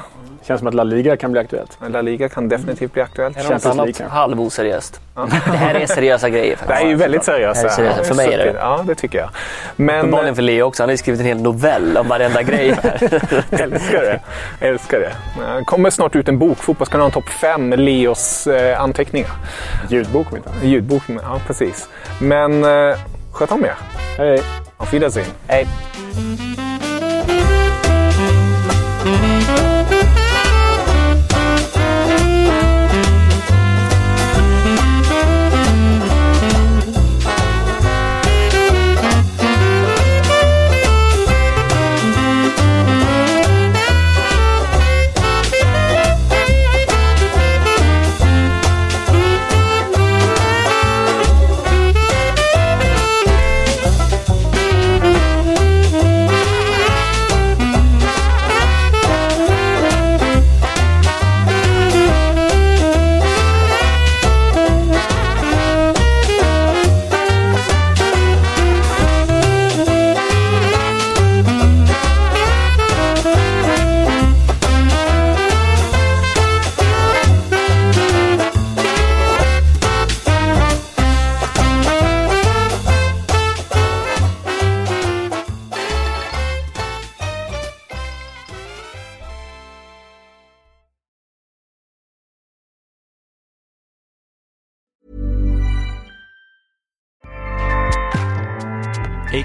Känns som att La Liga kan bli aktuellt. La Liga kan definitivt bli aktuellt. Något Champions annat League. halvoseriöst. Det här är seriösa grejer Det faktiskt. här är ju väldigt seriöst. Det här är seriöst. För mig är det. Ja, det tycker jag. Men Uppenbarligen för Leo också. Han har ju skrivit en hel novell om varenda grej här. älskar det. Älskar det. Det kommer snart ut en bok, Fotbollskanalen topp 5, Leos eh, anteckningar. Ljudbok om inte annat. Ljudbok, ja precis. Men eh, sköt om er. Hej, hej. Auf Wiedersehen. Hej.